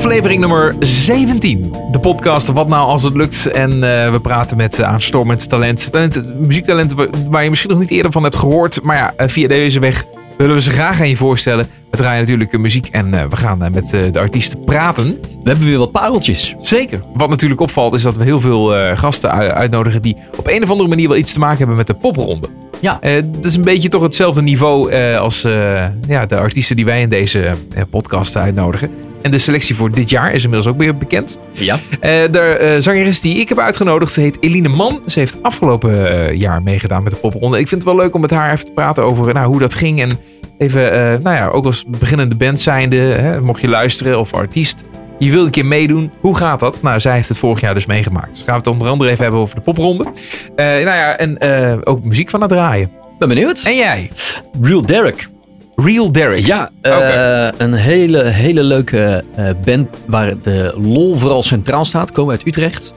Aflevering nummer 17. De podcast Wat nou als het lukt. En uh, we praten met uh, aanstormend talent. talent. Muziektalenten waar je misschien nog niet eerder van hebt gehoord. Maar ja, uh, via deze weg willen we ze graag aan je voorstellen. We draaien natuurlijk muziek en we gaan met de artiesten praten. We hebben weer wat pareltjes. Zeker. Wat natuurlijk opvalt is dat we heel veel gasten uitnodigen die op een of andere manier wel iets te maken hebben met de popronde. Ja. Het is een beetje toch hetzelfde niveau als ja, de artiesten die wij in deze podcast uitnodigen. En de selectie voor dit jaar is inmiddels ook weer bekend. Ja. de uh, zangeres die ik heb uitgenodigd heet Eline Man. Ze heeft afgelopen uh, jaar meegedaan met de popronde. Ik vind het wel leuk om met haar even te praten over nou, hoe dat ging. En even, uh, nou ja, ook als beginnende band zijnde, hè, mocht je luisteren of artiest. Je wil een keer meedoen. Hoe gaat dat? Nou, zij heeft het vorig jaar dus meegemaakt. Dus gaan we het onder andere even hebben over de popronde. nou ja, en ook muziek van het draaien. Ben benieuwd. En jij? Real Derek. Real Derek. Ja, okay. een hele, hele leuke uh, band waar de lol vooral centraal staat. Komen uit Utrecht.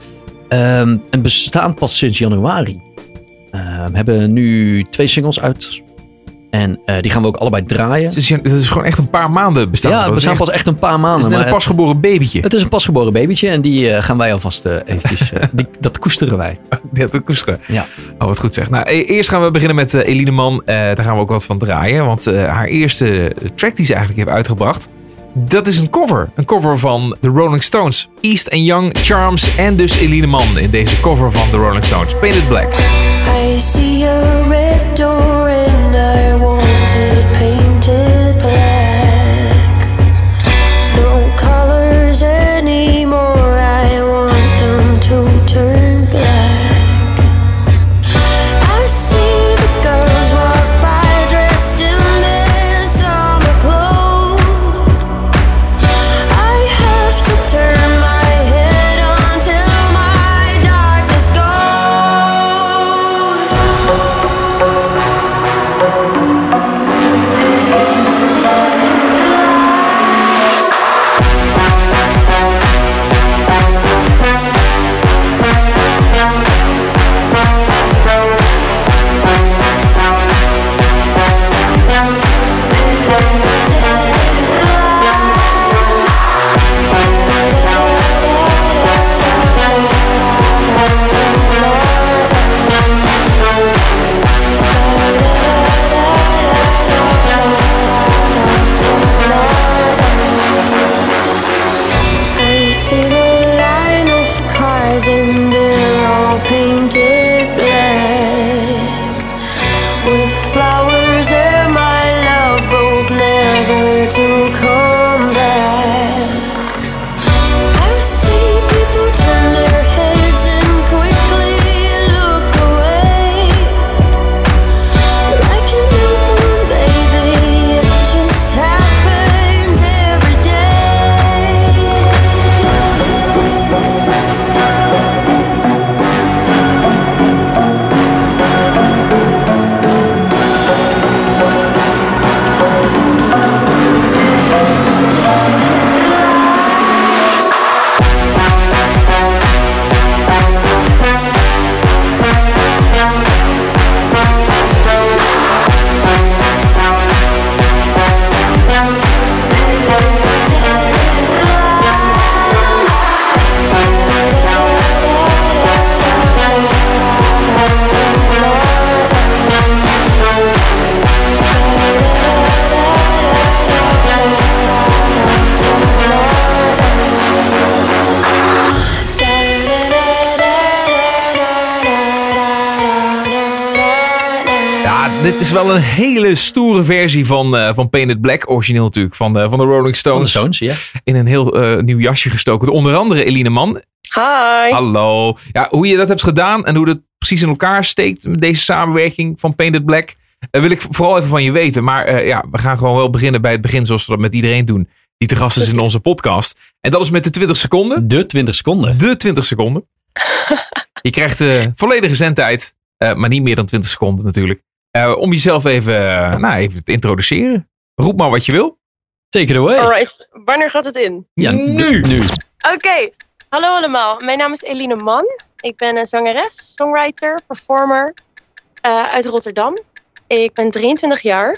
Um, en bestaan pas sinds januari. Uh, we hebben nu twee singles uit. En uh, die gaan we ook allebei draaien. Dus het is gewoon echt een paar maanden bestaan. Ja, het bestaan pas echt een paar maanden. Het is net een pasgeboren babytje. Het is een pasgeboren babytje. En die uh, gaan wij alvast uh, eventjes... die, dat koesteren wij. ja, dat koesteren. Ja. Oh, wat goed zeg. Nou, eerst gaan we beginnen met Eline Man. daar gaan we ook wat van draaien. Want haar eerste track die ze eigenlijk heeft uitgebracht... Dat is een cover. Een cover van The Rolling Stones. East and Young, Charms en dus Eline Man in deze cover van The Rolling Stones. Painted Black. I see a red door and I want it painted dit is wel een hele stoere versie van, eh, van Painted Black. Origineel natuurlijk van, de van de Rolling Van de Stones. Stones, ja. In een heel eh, nieuw jasje gestoken. Onder andere Eline Man. Hi. Hallo. Ja, hoe je dat hebt gedaan en hoe dat precies in elkaar steekt met deze samenwerking van Painted Black. eh, wil ik vooral even van je weten. Maar eh, ja, we gaan gewoon wel beginnen bij het begin zoals we dat met iedereen doen. Die te gast is in onze podcast. En dat is met de 20 seconden. De 20 seconden. De 20 seconden. Je krijgt eh, volledige zendtijd. eh, maar niet meer dan 20 seconden natuurlijk. Eh, om jezelf even, eh, nou, even te introduceren. Roep maar wat je wil. Take it away. Alright, wanneer gaat het in? Ja, nu. nu. Oké, hallo allemaal. Mijn naam is Eline Man. Ik ben een zangeres, songwriter, performer eh, uit Rotterdam. Ik ben 23 jaar.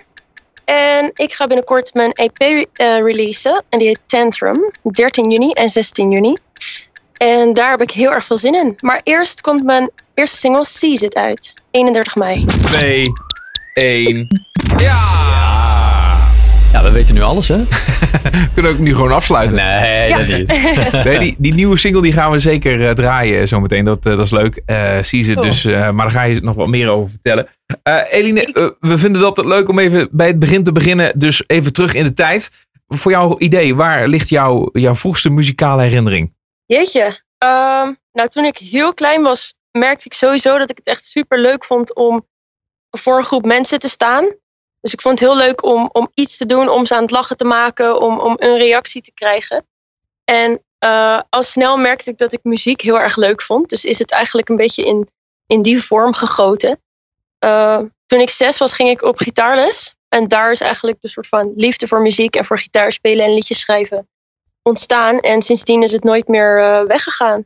En ik ga binnenkort mijn EP eh, releasen. En die heet Tantrum. 13 juni en 16 juni. En daar heb ik heel erg veel zin in. Maar eerst komt mijn eerste single Seize It uit. 31 mei. 2, 1. Ja! Ja, we weten nu alles, hè? We kunnen ook nu gewoon afsluiten. Nee, Ja. dat niet. Nee, die, die nieuwe single die gaan we zeker eh, draaien zometeen. Dat, eh, dat is leuk. Eh Cool. dus, eh, maar daar ga je nog wat meer over vertellen. Eh, Eline, we vinden dat leuk om even bij het begin te beginnen. Dus even terug in de tijd. Voor jouw idee, waar ligt jouw, jouw vroegste muzikale herinnering? Jeetje. Ehm, nou, toen ik heel klein was, merkte ik sowieso dat ik het echt super leuk vond om voor een groep mensen te staan. Dus ik vond het heel leuk om, om iets te doen, om ze aan het lachen te maken, om, om een reactie te krijgen. En eh, al snel merkte ik dat ik muziek heel erg leuk vond. Dus is het eigenlijk een beetje in, in die vorm gegoten. Eh, toen ik zes was, ging ik op gitaarles. En daar is eigenlijk de soort van liefde voor muziek en voor gitaar spelen en liedjes schrijven ontstaan. En sindsdien is het nooit meer eh, weggegaan.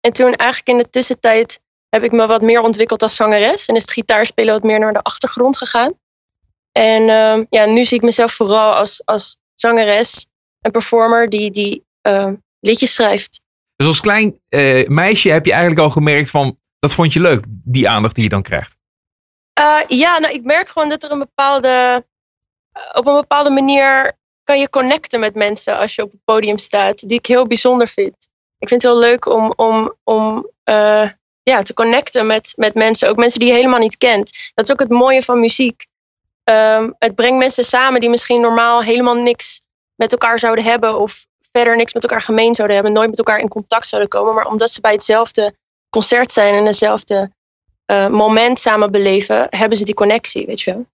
En toen eigenlijk in de tussentijd heb ik me wat meer ontwikkeld als zangeres. En is het gitaarspelen wat meer naar de achtergrond gegaan. En ehm, ja, nu zie ik mezelf vooral als, als zangeres en performer die, die ehm, liedjes schrijft. Dus als klein eh, meisje heb je eigenlijk al gemerkt van, dat vond je leuk, die aandacht die je dan krijgt. Eh, ja, nou, ik merk gewoon dat er een bepaalde. op een bepaalde manier kan je connecten met mensen als je op het podium staat, die ik heel bijzonder vind. Ik vind het heel leuk om, om, om eh, ja, te connecten met, met mensen, ook mensen die je helemaal niet kent. Dat is ook het mooie van muziek. Ehm, het brengt mensen samen die misschien normaal helemaal niks met elkaar zouden hebben, of verder niks met elkaar gemeen zouden hebben, nooit met elkaar in contact zouden komen. Maar omdat ze bij hetzelfde concert zijn en hetzelfde eh, moment samen beleven, hebben ze die connectie, weet je wel.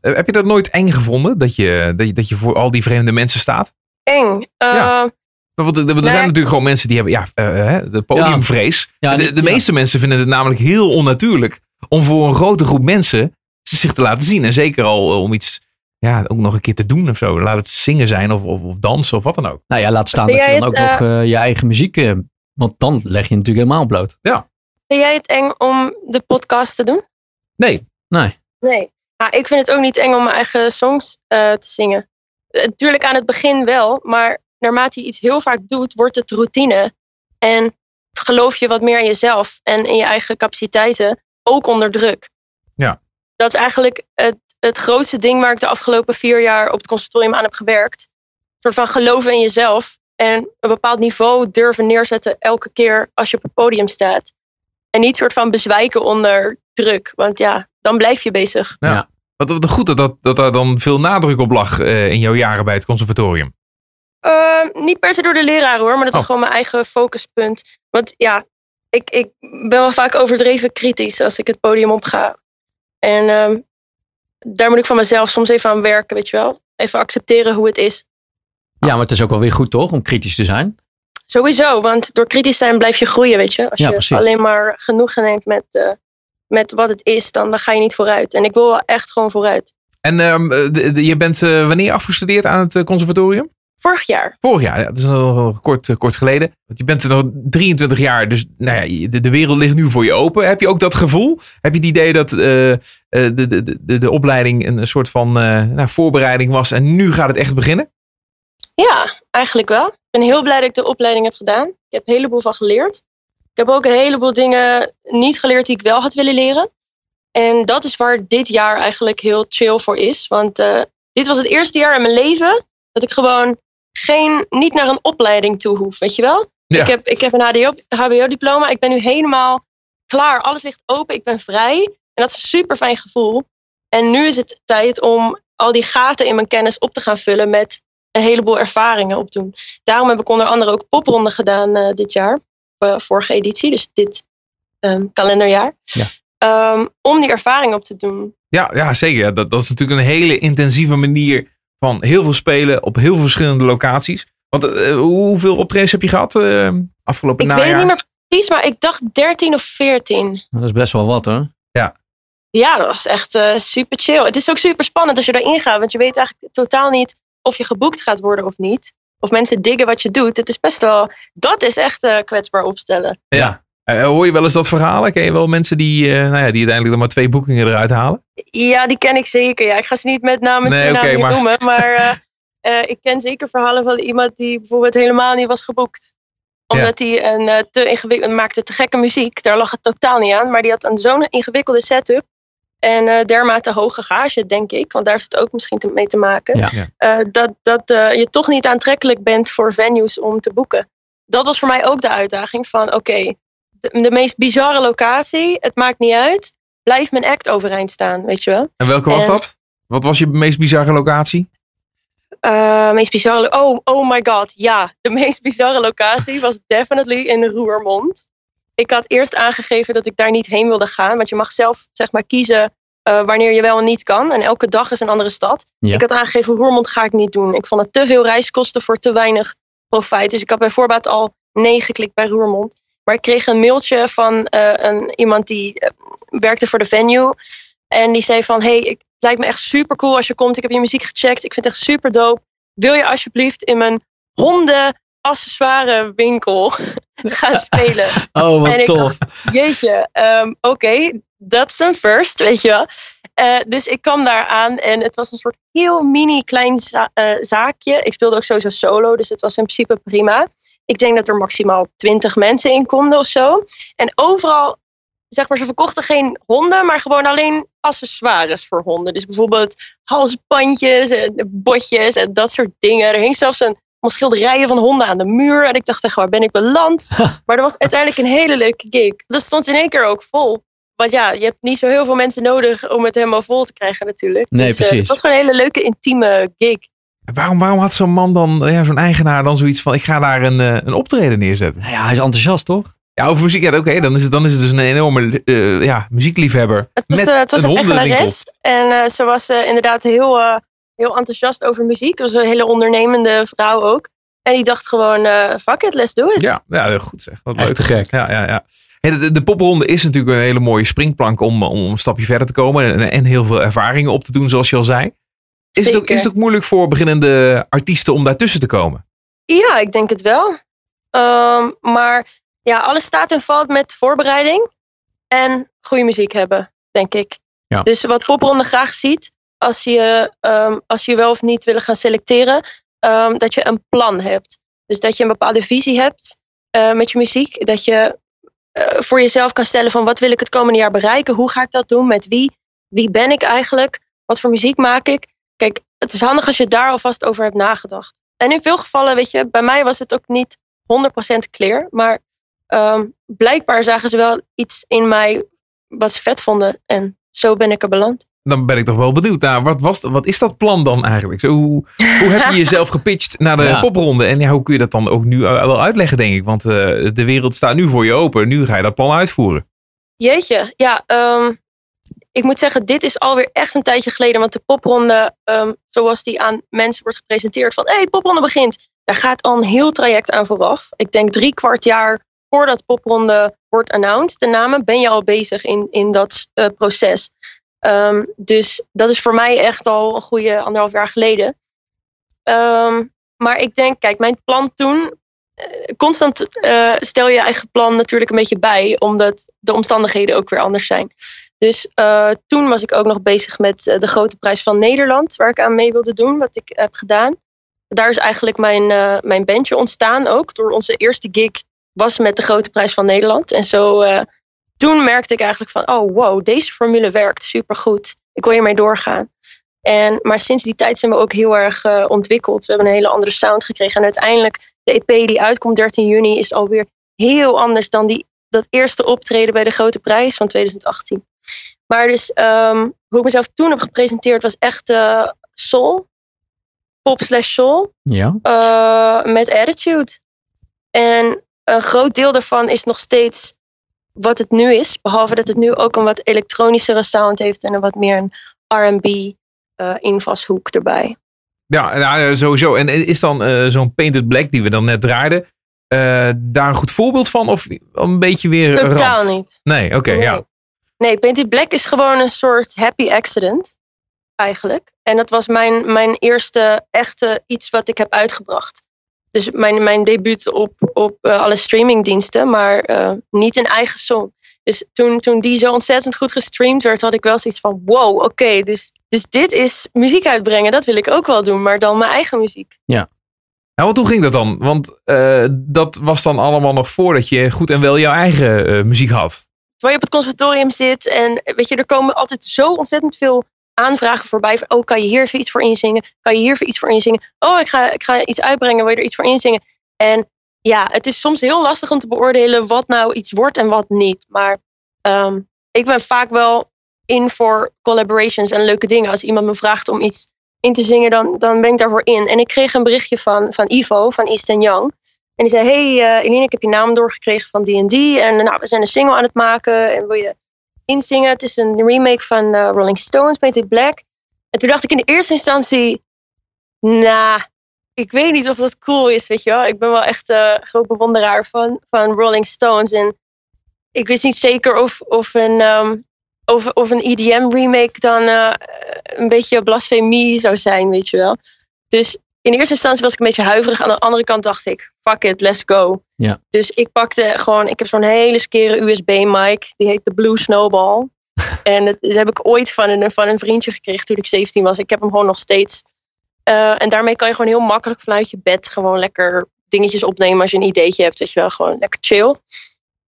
Eh, heb je dat nooit eng gevonden, dat je, dat je, dat je voor al die vreemde mensen staat? Eng. Eh, Ja. Want er, Nee. zijn natuurlijk gewoon mensen die hebben ja, eh, hè, de podiumvrees. Ja, de ja. meeste mensen vinden het namelijk heel onnatuurlijk om voor een grote groep mensen zich te laten zien. En zeker al om iets ja, ook nog een keer te doen of zo. Laat het zingen zijn of, of, of dansen of wat dan ook. Nou ja, laat staan Ben dat je dan ook het, nog eh, je eigen muziek... eh, want dan leg je natuurlijk helemaal bloot. Vind jij het eng om de podcast te doen? Nee, Nee. Nee. Ja, ik vind het ook niet eng om mijn eigen songs eh, te zingen. Eh, Natuurlijk aan het begin wel, maar naarmate je iets heel vaak doet, wordt het routine. En geloof je wat meer in jezelf en in je eigen capaciteiten, ook onder druk. Ja. Dat is eigenlijk het, het grootste ding waar ik de afgelopen vier jaar op het conservatorium aan heb gewerkt. Een soort van geloven in jezelf en een bepaald niveau durven neerzetten elke keer als je op het podium staat. En niet soort van bezwijken onder druk, want ja, dan blijf je bezig. wat, wat goed dat, dat, dat daar dan veel nadruk op lag eh, in jouw jaren bij het conservatorium. Uh, niet per se door de leraar hoor, maar dat was Oh. gewoon mijn eigen focuspunt. Want ja, ik, ik ben wel vaak overdreven kritisch als ik het podium op ga. En ehm, daar moet ik van mezelf soms even aan werken, weet je wel. Even accepteren hoe het is. Ja, maar het is ook wel weer goed toch, om kritisch te zijn. Sowieso, want door kritisch zijn blijf je groeien, weet je. Als Ja, je precies. alleen maar genoegen neemt met, eh, met wat het is, dan, dan ga je niet vooruit. En ik wil wel echt gewoon vooruit. En ehm, de- de- je bent eh, wanneer afgestudeerd aan het eh, conservatorium? Vorig jaar. Vorig jaar, ja, dat is al kort, eh, kort geleden. Want je bent er nog 23 jaar, dus nou ja, de, de wereld ligt nu voor je open. Heb je ook dat gevoel? Heb je het idee dat eh, eh, de, de, de, de opleiding een soort van eh, nou, voorbereiding was en nu gaat het echt beginnen? Ja, eigenlijk wel. Ik ben heel blij dat ik de opleiding heb gedaan. Ik heb een heleboel van geleerd. Ik heb ook een heleboel dingen niet geleerd die ik wel had willen leren. En dat is waar dit jaar eigenlijk heel chill voor is. Want eh, dit was het eerste jaar in mijn leven dat ik gewoon geen, niet naar een opleiding toe hoef, weet je wel? Ja. Ik, heb, ik heb een HBO-diploma. Ik ben nu helemaal klaar. Alles ligt open. Ik ben vrij. En dat is een super fijn gevoel. En nu is het tijd om al die gaten in mijn kennis op te gaan vullen met een heleboel ervaringen opdoen. Daarom heb ik onder andere ook popronde gedaan eh, dit jaar. Eh, vorige editie, dus dit ehm, kalenderjaar. Ja. Ehm, om die ervaring op te doen. Ja, ja zeker. Ja, Dat, dat is natuurlijk een hele intensieve manier van heel veel spelen op heel veel verschillende locaties. Want eh, hoeveel optredens heb je gehad eh, afgelopen Ik najaar? weet het niet meer precies, maar ik dacht 13 of 14. Dat is best wel wat hoor. Ja, dat was echt eh, super chill. Het is ook super spannend als je daarin gaat, want je weet eigenlijk totaal niet of je geboekt gaat worden of niet. Of mensen diggen wat je doet. Het is best wel, dat is echt eh, kwetsbaar opstellen. Ja. Eh, hoor je wel eens dat verhalen? Ken je wel mensen die, eh, nou ja, die uiteindelijk dan maar twee boekingen eruit halen? Ja, die ken ik zeker. Ja, ik ga ze niet met naam en Nee, toenaam maar- noemen. Maar eh, eh, ik ken zeker verhalen van iemand die bijvoorbeeld helemaal niet was geboekt. Omdat hij een eh, te ingewikkeld maakte te gekke muziek. Daar lag het totaal niet aan. Maar die had een zo'n ingewikkelde setup. En eh, dermate hoge gage, denk ik. Want daar heeft het ook misschien te- mee te maken. Ja. Eh, dat dat eh, je toch niet aantrekkelijk bent voor venues om te boeken. Dat was voor mij ook de uitdaging van oké, de, de meest bizarre locatie, het maakt niet uit. Blijf mijn act overeind staan, weet je wel. En welke was dat? Wat was je meest bizarre locatie? Eh, meest bizarre, oh, oh my god, ja. De meest bizarre locatie was definitely in Roermond. Ik had eerst aangegeven dat ik daar niet heen wilde gaan. Want je mag zelf zeg maar kiezen eh, wanneer je wel en niet kan. En elke dag is een andere stad. Ja. Ik had aangegeven, Roermond ga ik niet doen. Ik vond het te veel reiskosten voor te weinig profijt. Dus ik had bij voorbaat al nee geklikt bij Roermond. Maar ik kreeg een mailtje van eh, een, iemand die eh, werkte voor de venue. En die zei van, hey, ik, het lijkt me echt super cool als je komt. Ik heb je muziek gecheckt. Ik vind het echt super dope. Wil je alsjeblieft in mijn honden accessoire winkel gaan spelen? Oh, wat En ik tof. dacht, jeetje, ehm, oké, dat is een first, weet je wel. Eh, dus ik kwam daar aan en het was een soort heel mini klein za- eh, zaakje. Ik speelde ook sowieso solo, dus het was in principe prima. Ik denk dat er maximaal 20 mensen in konden of zo. En overal, zeg maar, ze verkochten geen honden, maar gewoon alleen accessoires voor honden. Dus bijvoorbeeld halsbandjes en botjes en dat soort dingen. Er hing zelfs een schilderijen van honden aan de muur. En ik dacht echt, waar ben ik beland? Maar dat was uiteindelijk een hele leuke gig. Dat stond in één keer ook vol. Want ja, je hebt niet zo heel veel mensen nodig om het helemaal vol te krijgen natuurlijk. Nee, dus, eh, precies. het was gewoon een hele leuke, intieme gig. Waarom, waarom had zo'n man dan, ja, zo'n eigenaar dan zoiets van, ik ga daar een, eh, een optreden neerzetten? Nou ja, hij is enthousiast, toch? Ja, over muziek, ja, oké, dan, is het, dan is het dus een enorme eh, ja, muziekliefhebber. Het was, met het was een, eigenares. En eh, ze was eh, inderdaad heel, eh, heel enthousiast over muziek. Dat was een hele ondernemende vrouw ook. En die dacht gewoon, eh, fuck it, let's do it. Ja, ja, heel goed zeg. Wat Echt leuk. te gek. Ja, ja, ja. Hey, de, de popronde is natuurlijk een hele mooie springplank om, om een stapje verder te komen. En, en heel veel ervaringen op te doen, zoals je al zei. Is het, ook, is het ook moeilijk voor beginnende artiesten om daartussen te komen? Ja, ik denk het wel. Ehm, maar ja, alles staat en valt met voorbereiding en goede muziek hebben, denk ik. Ja. Dus wat Popronde graag ziet, als je, ehm, als je wel of niet willen gaan selecteren, ehm, dat je een plan hebt. Dus dat je een bepaalde visie hebt eh, met je muziek. Dat je eh, voor jezelf kan stellen van wat wil ik het komende jaar bereiken? Hoe ga ik dat doen? Met wie? Wie ben ik eigenlijk? Wat voor muziek maak ik? Kijk, het is handig als je daar alvast over hebt nagedacht. En in veel gevallen, weet je, bij mij was het ook niet 100% clear. Maar ehm, blijkbaar zagen ze wel iets in mij wat ze vet vonden. En zo ben ik er beland. Dan ben ik toch wel benieuwd. Nou, wat, was, wat is dat plan dan eigenlijk? Zo, hoe, hoe heb je jezelf gepitcht naar de Ja. popronde? En ja, hoe kun je dat dan ook nu eh, wel uitleggen, denk ik? Want eh, de wereld staat nu voor je open. Nu ga je dat plan uitvoeren. Jeetje, ja. ehm, ik moet zeggen, dit is alweer echt een tijdje geleden. Want de popronde, ehm, zoals die aan mensen wordt gepresenteerd van... hé, hey, popronde begint. Daar gaat al een heel traject aan vooraf. Ik denk drie kwart jaar voordat popronde wordt announced. De namen ben je al bezig in, in dat eh, proces. Ehm, dus dat is voor mij echt al een goede anderhalf jaar geleden. Ehm, maar ik denk, kijk, mijn plan toen... eh, constant eh, stel je eigen plan natuurlijk een beetje bij, omdat de omstandigheden ook weer anders zijn. Dus eh, toen was ik ook nog bezig met de grote prijs van Nederland, waar ik aan mee wilde doen, wat ik heb gedaan. Daar is eigenlijk mijn, mijn bandje ontstaan ook. Door onze eerste gig was met de grote prijs van Nederland. En zo toen merkte ik eigenlijk van, oh wow, deze formule werkt supergoed. Ik wil hiermee doorgaan. En, maar sinds die tijd zijn we ook heel erg eh, ontwikkeld. We hebben een hele andere sound gekregen. En uiteindelijk, de EP die uitkomt 13 juni, is alweer heel anders dan die, dat eerste optreden bij de Grote Prijs van 2018. Maar dus, ehm, hoe ik mezelf toen heb gepresenteerd, was echt eh, soul. Pop slash soul. Ja. eh, met attitude. En een groot deel daarvan is nog steeds wat het nu is. Behalve dat het nu ook een wat elektronischere sound heeft en een wat meer een R&B eh, invalshoek erbij. Ja, nou, sowieso. En is dan eh, zo'n Painted Black die we dan net draaiden, eh, daar een goed voorbeeld van? Of een beetje weer Totaal rand? niet. Nee, oké, nee. ja. Nee, Painted Black is gewoon een soort happy accident. Eigenlijk. En dat was mijn, mijn eerste echte iets wat ik heb uitgebracht. Dus mijn, mijn debuut op, op eh, alle streamingdiensten, maar eh, niet een eigen song. Dus toen, toen die zo ontzettend goed gestreamd werd, had ik wel zoiets van: wow, oké, dus, dus dit is muziek uitbrengen, dat wil ik ook wel doen, maar dan mijn eigen muziek. Nou, want hoe ging dat dan? Want eh, dat was dan allemaal nog voordat je goed en wel jouw eigen muziek had. Terwijl je op het conservatorium zit en weet je, er komen altijd zo ontzettend veel aanvragen voorbij. Oh, kan je hier even iets voor inzingen? Kan je hier even iets voor inzingen? Oh, ik ga, ik ga iets uitbrengen, wil je er iets voor inzingen? En ja, het is soms heel lastig om te beoordelen wat nou iets wordt en wat niet. Maar ehm, ik ben vaak wel in voor collaborations en leuke dingen. Als iemand me vraagt om iets in te zingen, dan, dan ben ik daarvoor in. En ik kreeg een berichtje van, van Ivo, van East Young. En die zei, hey eh Eline, ik heb je naam doorgekregen van D&D. En nou, we zijn een single aan het maken. En wil je inzingen? Het is een remake van eh, Rolling Stones, Painted Black. En toen dacht ik in de eerste instantie, nou, ik weet niet of dat cool is, weet je wel. Ik ben wel echt een groot bewonderaar van, van Rolling Stones. En ik wist niet zeker of, of een, ehm, of, of een EDM remake dan eh, een beetje blasfemie zou zijn, weet je wel. Dus in eerste instantie was ik een beetje huiverig. Aan de andere kant dacht ik, fuck it, let's go. Ja. Dus ik pakte gewoon, ik heb zo'n hele skere USB-mic. Die heet de Blue Snowball. en dat, heb ik ooit van een, van een vriendje gekregen toen ik 17 was. Ik heb hem gewoon nog steeds. Eh, en daarmee kan je gewoon heel makkelijk vanuit je bed gewoon lekker dingetjes opnemen als je een ideetje hebt. Weet je wel, gewoon lekker chill.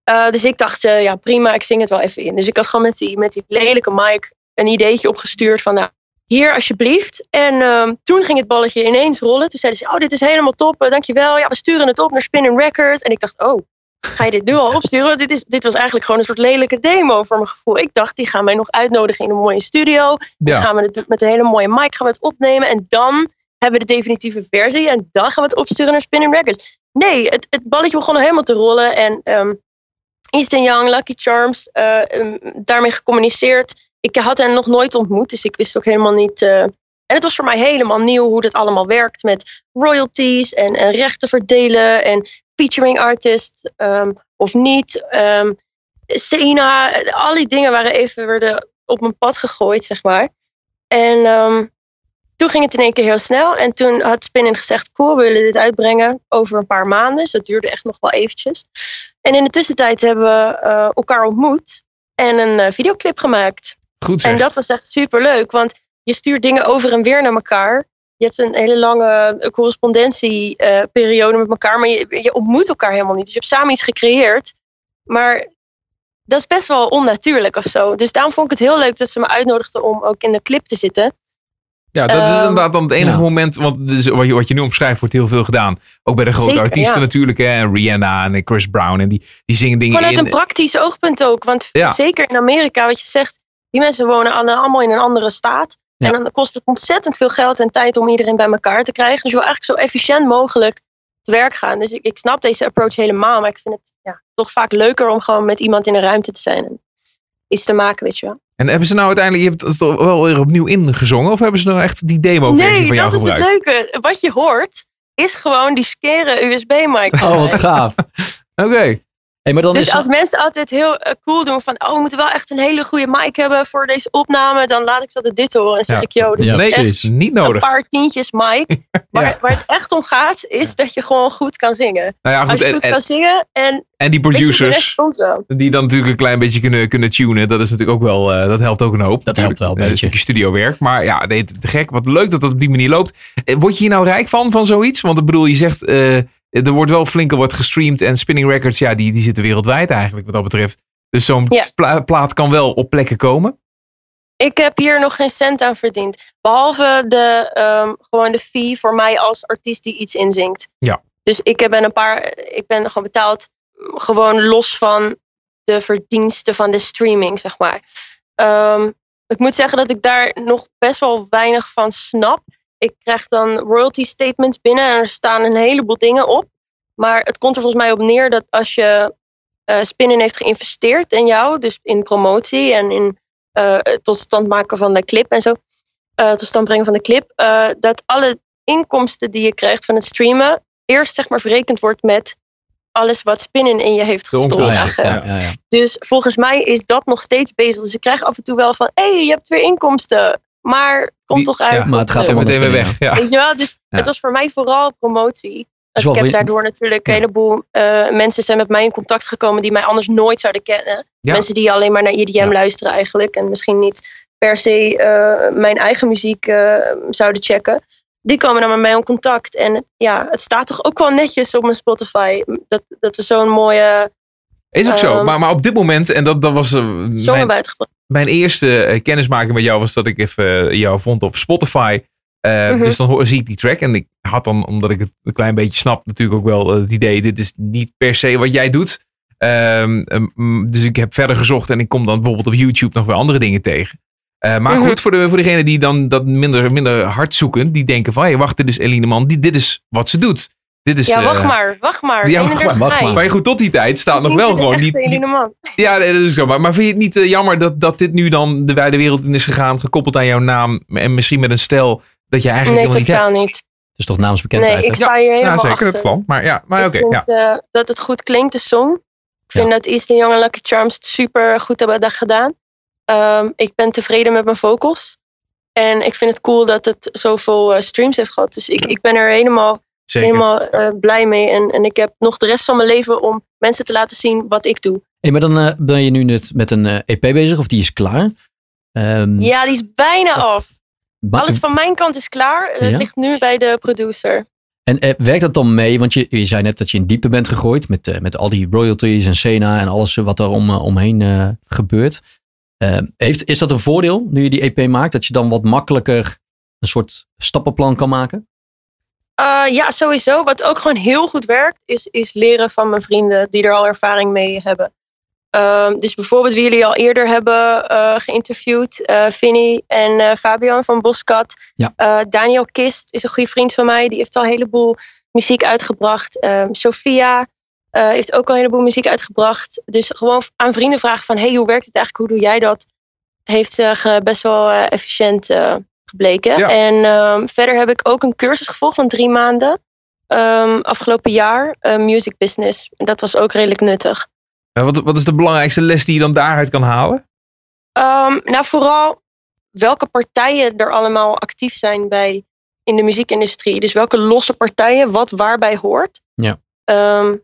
Eh, dus ik dacht, eh, ja prima, ik zing het wel even in. Dus ik had gewoon met die, met die lelijke mic een ideetje opgestuurd van, nou, hier alsjeblieft. En ehm, toen ging het balletje ineens rollen. Toen zeiden ze, oh, dit is helemaal top, uh, dankjewel. Ja, we sturen het op naar Spinning Records. En ik dacht, oh, ga je dit nu al opsturen? dit, is, dit was eigenlijk gewoon een soort lelijke demo voor mijn gevoel. Ik dacht, die gaan mij nog uitnodigen in een mooie studio. Dan Ja. gaan we het met een hele mooie mic gaan we het opnemen. En dan hebben we de definitieve versie. En dan gaan we het opsturen naar Spinning Records. Nee, het, het balletje begon al helemaal te rollen. En ehm Easton Young, Lucky Charms, eh, ehm, daarmee gecommuniceerd. Ik had hen nog nooit ontmoet, dus ik wist ook helemaal niet. eh, en het was voor mij helemaal nieuw hoe dit allemaal werkt met royalties en, en rechten verdelen en featuring artist ehm, of niet. Ehm Sena, al die dingen waren even werden op mijn pad gegooid, zeg maar. En ehm, toen ging het in één keer heel snel. En toen had Spinnin gezegd, cool, we willen dit uitbrengen over een paar maanden. Dus dat duurde echt nog wel eventjes. En in de tussentijd hebben we eh, elkaar ontmoet en een eh, videoclip gemaakt. Goed zeg. En dat was echt super leuk, want je stuurt dingen over en weer naar elkaar. Je hebt een hele lange eh, correspondentieperiode met elkaar, maar je, je ontmoet elkaar helemaal niet. Dus je hebt samen iets gecreëerd, maar dat is best wel onnatuurlijk of zo. Dus daarom vond ik het heel leuk dat ze me uitnodigden om ook in de clip te zitten. Ja, dat is Ehm, inderdaad dan het enige ja. moment. Want dus wat, je, wat je nu omschrijft, wordt heel veel gedaan. Ook bij de grote Zeker, artiesten ja. natuurlijk. Hè, Rihanna en Chris Brown. En die, die zingen dingen Vanuit in. een praktisch oogpunt ook. Want Ja. zeker in Amerika, wat je zegt, die mensen wonen alle- allemaal in een andere staat. Ja. En dan kost het ontzettend veel geld en tijd om iedereen bij elkaar te krijgen. Dus je wil eigenlijk zo efficiënt mogelijk te werk gaan. Dus ik, ik snap deze approach helemaal. Maar ik vind het ja, toch vaak leuker om gewoon met iemand in een ruimte te zijn. En iets te maken, weet je wel. En hebben ze nou uiteindelijk, je hebt het toch wel weer opnieuw ingezongen? Of hebben ze nou echt die demo-versie Nee, van jou dat is gebruikt? het leuke. Wat je hoort, is gewoon die skere USB-mic. Oh, wat gaaf. Oké. Hey, maar dan Dus is als mensen altijd heel eh, cool doen van... oh, we moeten wel echt een hele goede mic hebben voor deze opname... dan laat ik ze altijd dit horen en zeg Ja. ik... yo, dit Ja, is Nee, echt niet een nodig. paar tientjes mic. Waar, Ja. waar het echt om gaat, is dat je gewoon goed kan zingen. Nou ja, Als goed. je En, goed en, kan zingen en en die producers, die dan natuurlijk een klein beetje kunnen, kunnen tunen. Dat is natuurlijk ook wel, eh, dat helpt ook een hoop. Dat helpt wel een natuurlijk. Eh, beetje. stukje studiowerk. Maar ja, nee, te gek. Wat leuk dat dat op die manier loopt. Word je hier nou rijk van, van zoiets? Want ik bedoel, je zegt, eh, er wordt wel flink wat gestreamd. En Spinning Records, ja, die, die zitten wereldwijd eigenlijk wat dat betreft. Dus zo'n pla- plaat kan wel op plekken komen. Ik heb hier nog geen cent aan verdiend. Behalve de, ehm, gewoon de fee voor mij als artiest die iets inzingt. Ja. Dus ik ben een paar, ik ben gewoon betaald gewoon los van de verdiensten van de streaming, zeg maar. Ehm, ik moet zeggen dat ik daar nog best wel weinig van snap. Ik krijg dan royalty statements binnen en er staan een heleboel dingen op. Maar het komt er volgens mij op neer dat als je eh Spinnen heeft geïnvesteerd in jou, dus in promotie en in eh, het tot stand maken van de clip en zo, eh, tot stand brengen van de clip, dat alle inkomsten die je krijgt van het streamen eerst zeg maar verrekend wordt met alles wat Spinnen in je heeft gestoken. onkosten, ja, ja. Dus volgens mij is dat nog steeds bezig. Dus ik krijg af en toe wel van, hé, hey, je hebt weer inkomsten. Maar komt Die- toch uit. ja, Maar het gaat allemaal meteen weer weg. Ja. Weet je wel? Dus Ja. het was voor mij vooral promotie. ik heb daardoor natuurlijk Ja. een heleboel eh, mensen zijn met mij in contact gekomen die mij anders nooit zouden kennen. Ja. Mensen die alleen maar naar EDM Ja. luisteren eigenlijk. En misschien niet per se eh, mijn eigen muziek eh, zouden checken. Die komen dan met mij in contact. En ja, het staat toch ook wel netjes op mijn Spotify. Dat, dat we zo'n mooie Is ook zo. Ehm, Maar, maar op dit moment, en dat, dat was mijn, hebben uitgebracht. Mijn eerste eh, kennismaking met jou, was dat ik even eh, jou vond op Spotify. Eh, Mhm. Dus dan hoor, zie ik die track. En ik had dan, omdat ik het een klein beetje snap, natuurlijk ook wel het idee: dit is niet per se wat jij doet. Ehm, ehm, dus ik heb verder gezocht en ik kom dan bijvoorbeeld op YouTube nog weer andere dingen tegen. Maar Mhm. goed, voor, de, voor degenen die dan dat minder, minder hard zoeken, die denken van, hé, wacht, dit is Eline Man, die, dit is wat ze doet. Dit is, Ja, wacht eh, maar, wacht maar. ja, wacht 31 maar, wacht mei. Maar goed, tot die tijd staat nog wel gewoon die, ja, nee, dat is zo. Maar, maar vind je het niet eh, jammer dat, dat dit nu dan de wijde wereld in is gegaan, gekoppeld aan jouw naam en misschien met een stijl dat je eigenlijk Nee, helemaal niet totaal hebt? niet. Het is toch namensbekendheid, Nee, ik sta hier helemaal Ja, zeker, achter. dat kwam. Maar ja, maar oké, ja. eh, dat het goed klinkt, de song. Ik vind Ja. dat Easton Young en Lucky Charms het super goed hebben dat gedaan. Ehm, ik ben tevreden met mijn vocals. En ik vind het cool dat het zoveel streams heeft gehad. Dus ik, ik ben er helemaal, Zeker. helemaal eh, blij mee. En, en ik heb nog de rest van mijn leven om mensen te laten zien wat ik doe. Hey, maar dan eh, ben je nu net met een eh, EP bezig, of die is klaar. Ehm, Ja, die is bijna af. Alles van mijn kant is klaar. Het ligt nu bij de producer. En werkt dat dan mee? Want je, je zei net dat je in diepe bent gegooid met, met al die royalties en Sena en alles wat er om, omheen gebeurt. Eh, heeft, is dat een voordeel nu je die EP maakt? Dat je dan wat makkelijker een soort stappenplan kan maken? Uh, ja, sowieso. Wat ook gewoon heel goed werkt, is, is leren van mijn vrienden die er al ervaring mee hebben. Um, dus bijvoorbeeld wie jullie al eerder hebben uh, geïnterviewd, uh, Vinnie en Fabian van Boskat. Ja. Daniel Kist is een goede vriend van mij, die heeft al een heleboel muziek uitgebracht. Um, Sophia heeft ook al een heleboel muziek uitgebracht. Dus gewoon aan vrienden vragen van, hey, hoe werkt het eigenlijk, hoe doe jij dat? Heeft zich best wel efficiënt gebleken. Ja. En um, verder heb ik ook een cursus gevolgd van drie maanden. Um, afgelopen jaar, uh, music business. En dat was ook redelijk nuttig. Ja, wat, wat is de belangrijkste les die je dan daaruit kan halen? Um, nou, vooral welke partijen er allemaal actief zijn bij, in de muziekindustrie. Dus welke losse partijen, wat waarbij hoort. Ja. Um,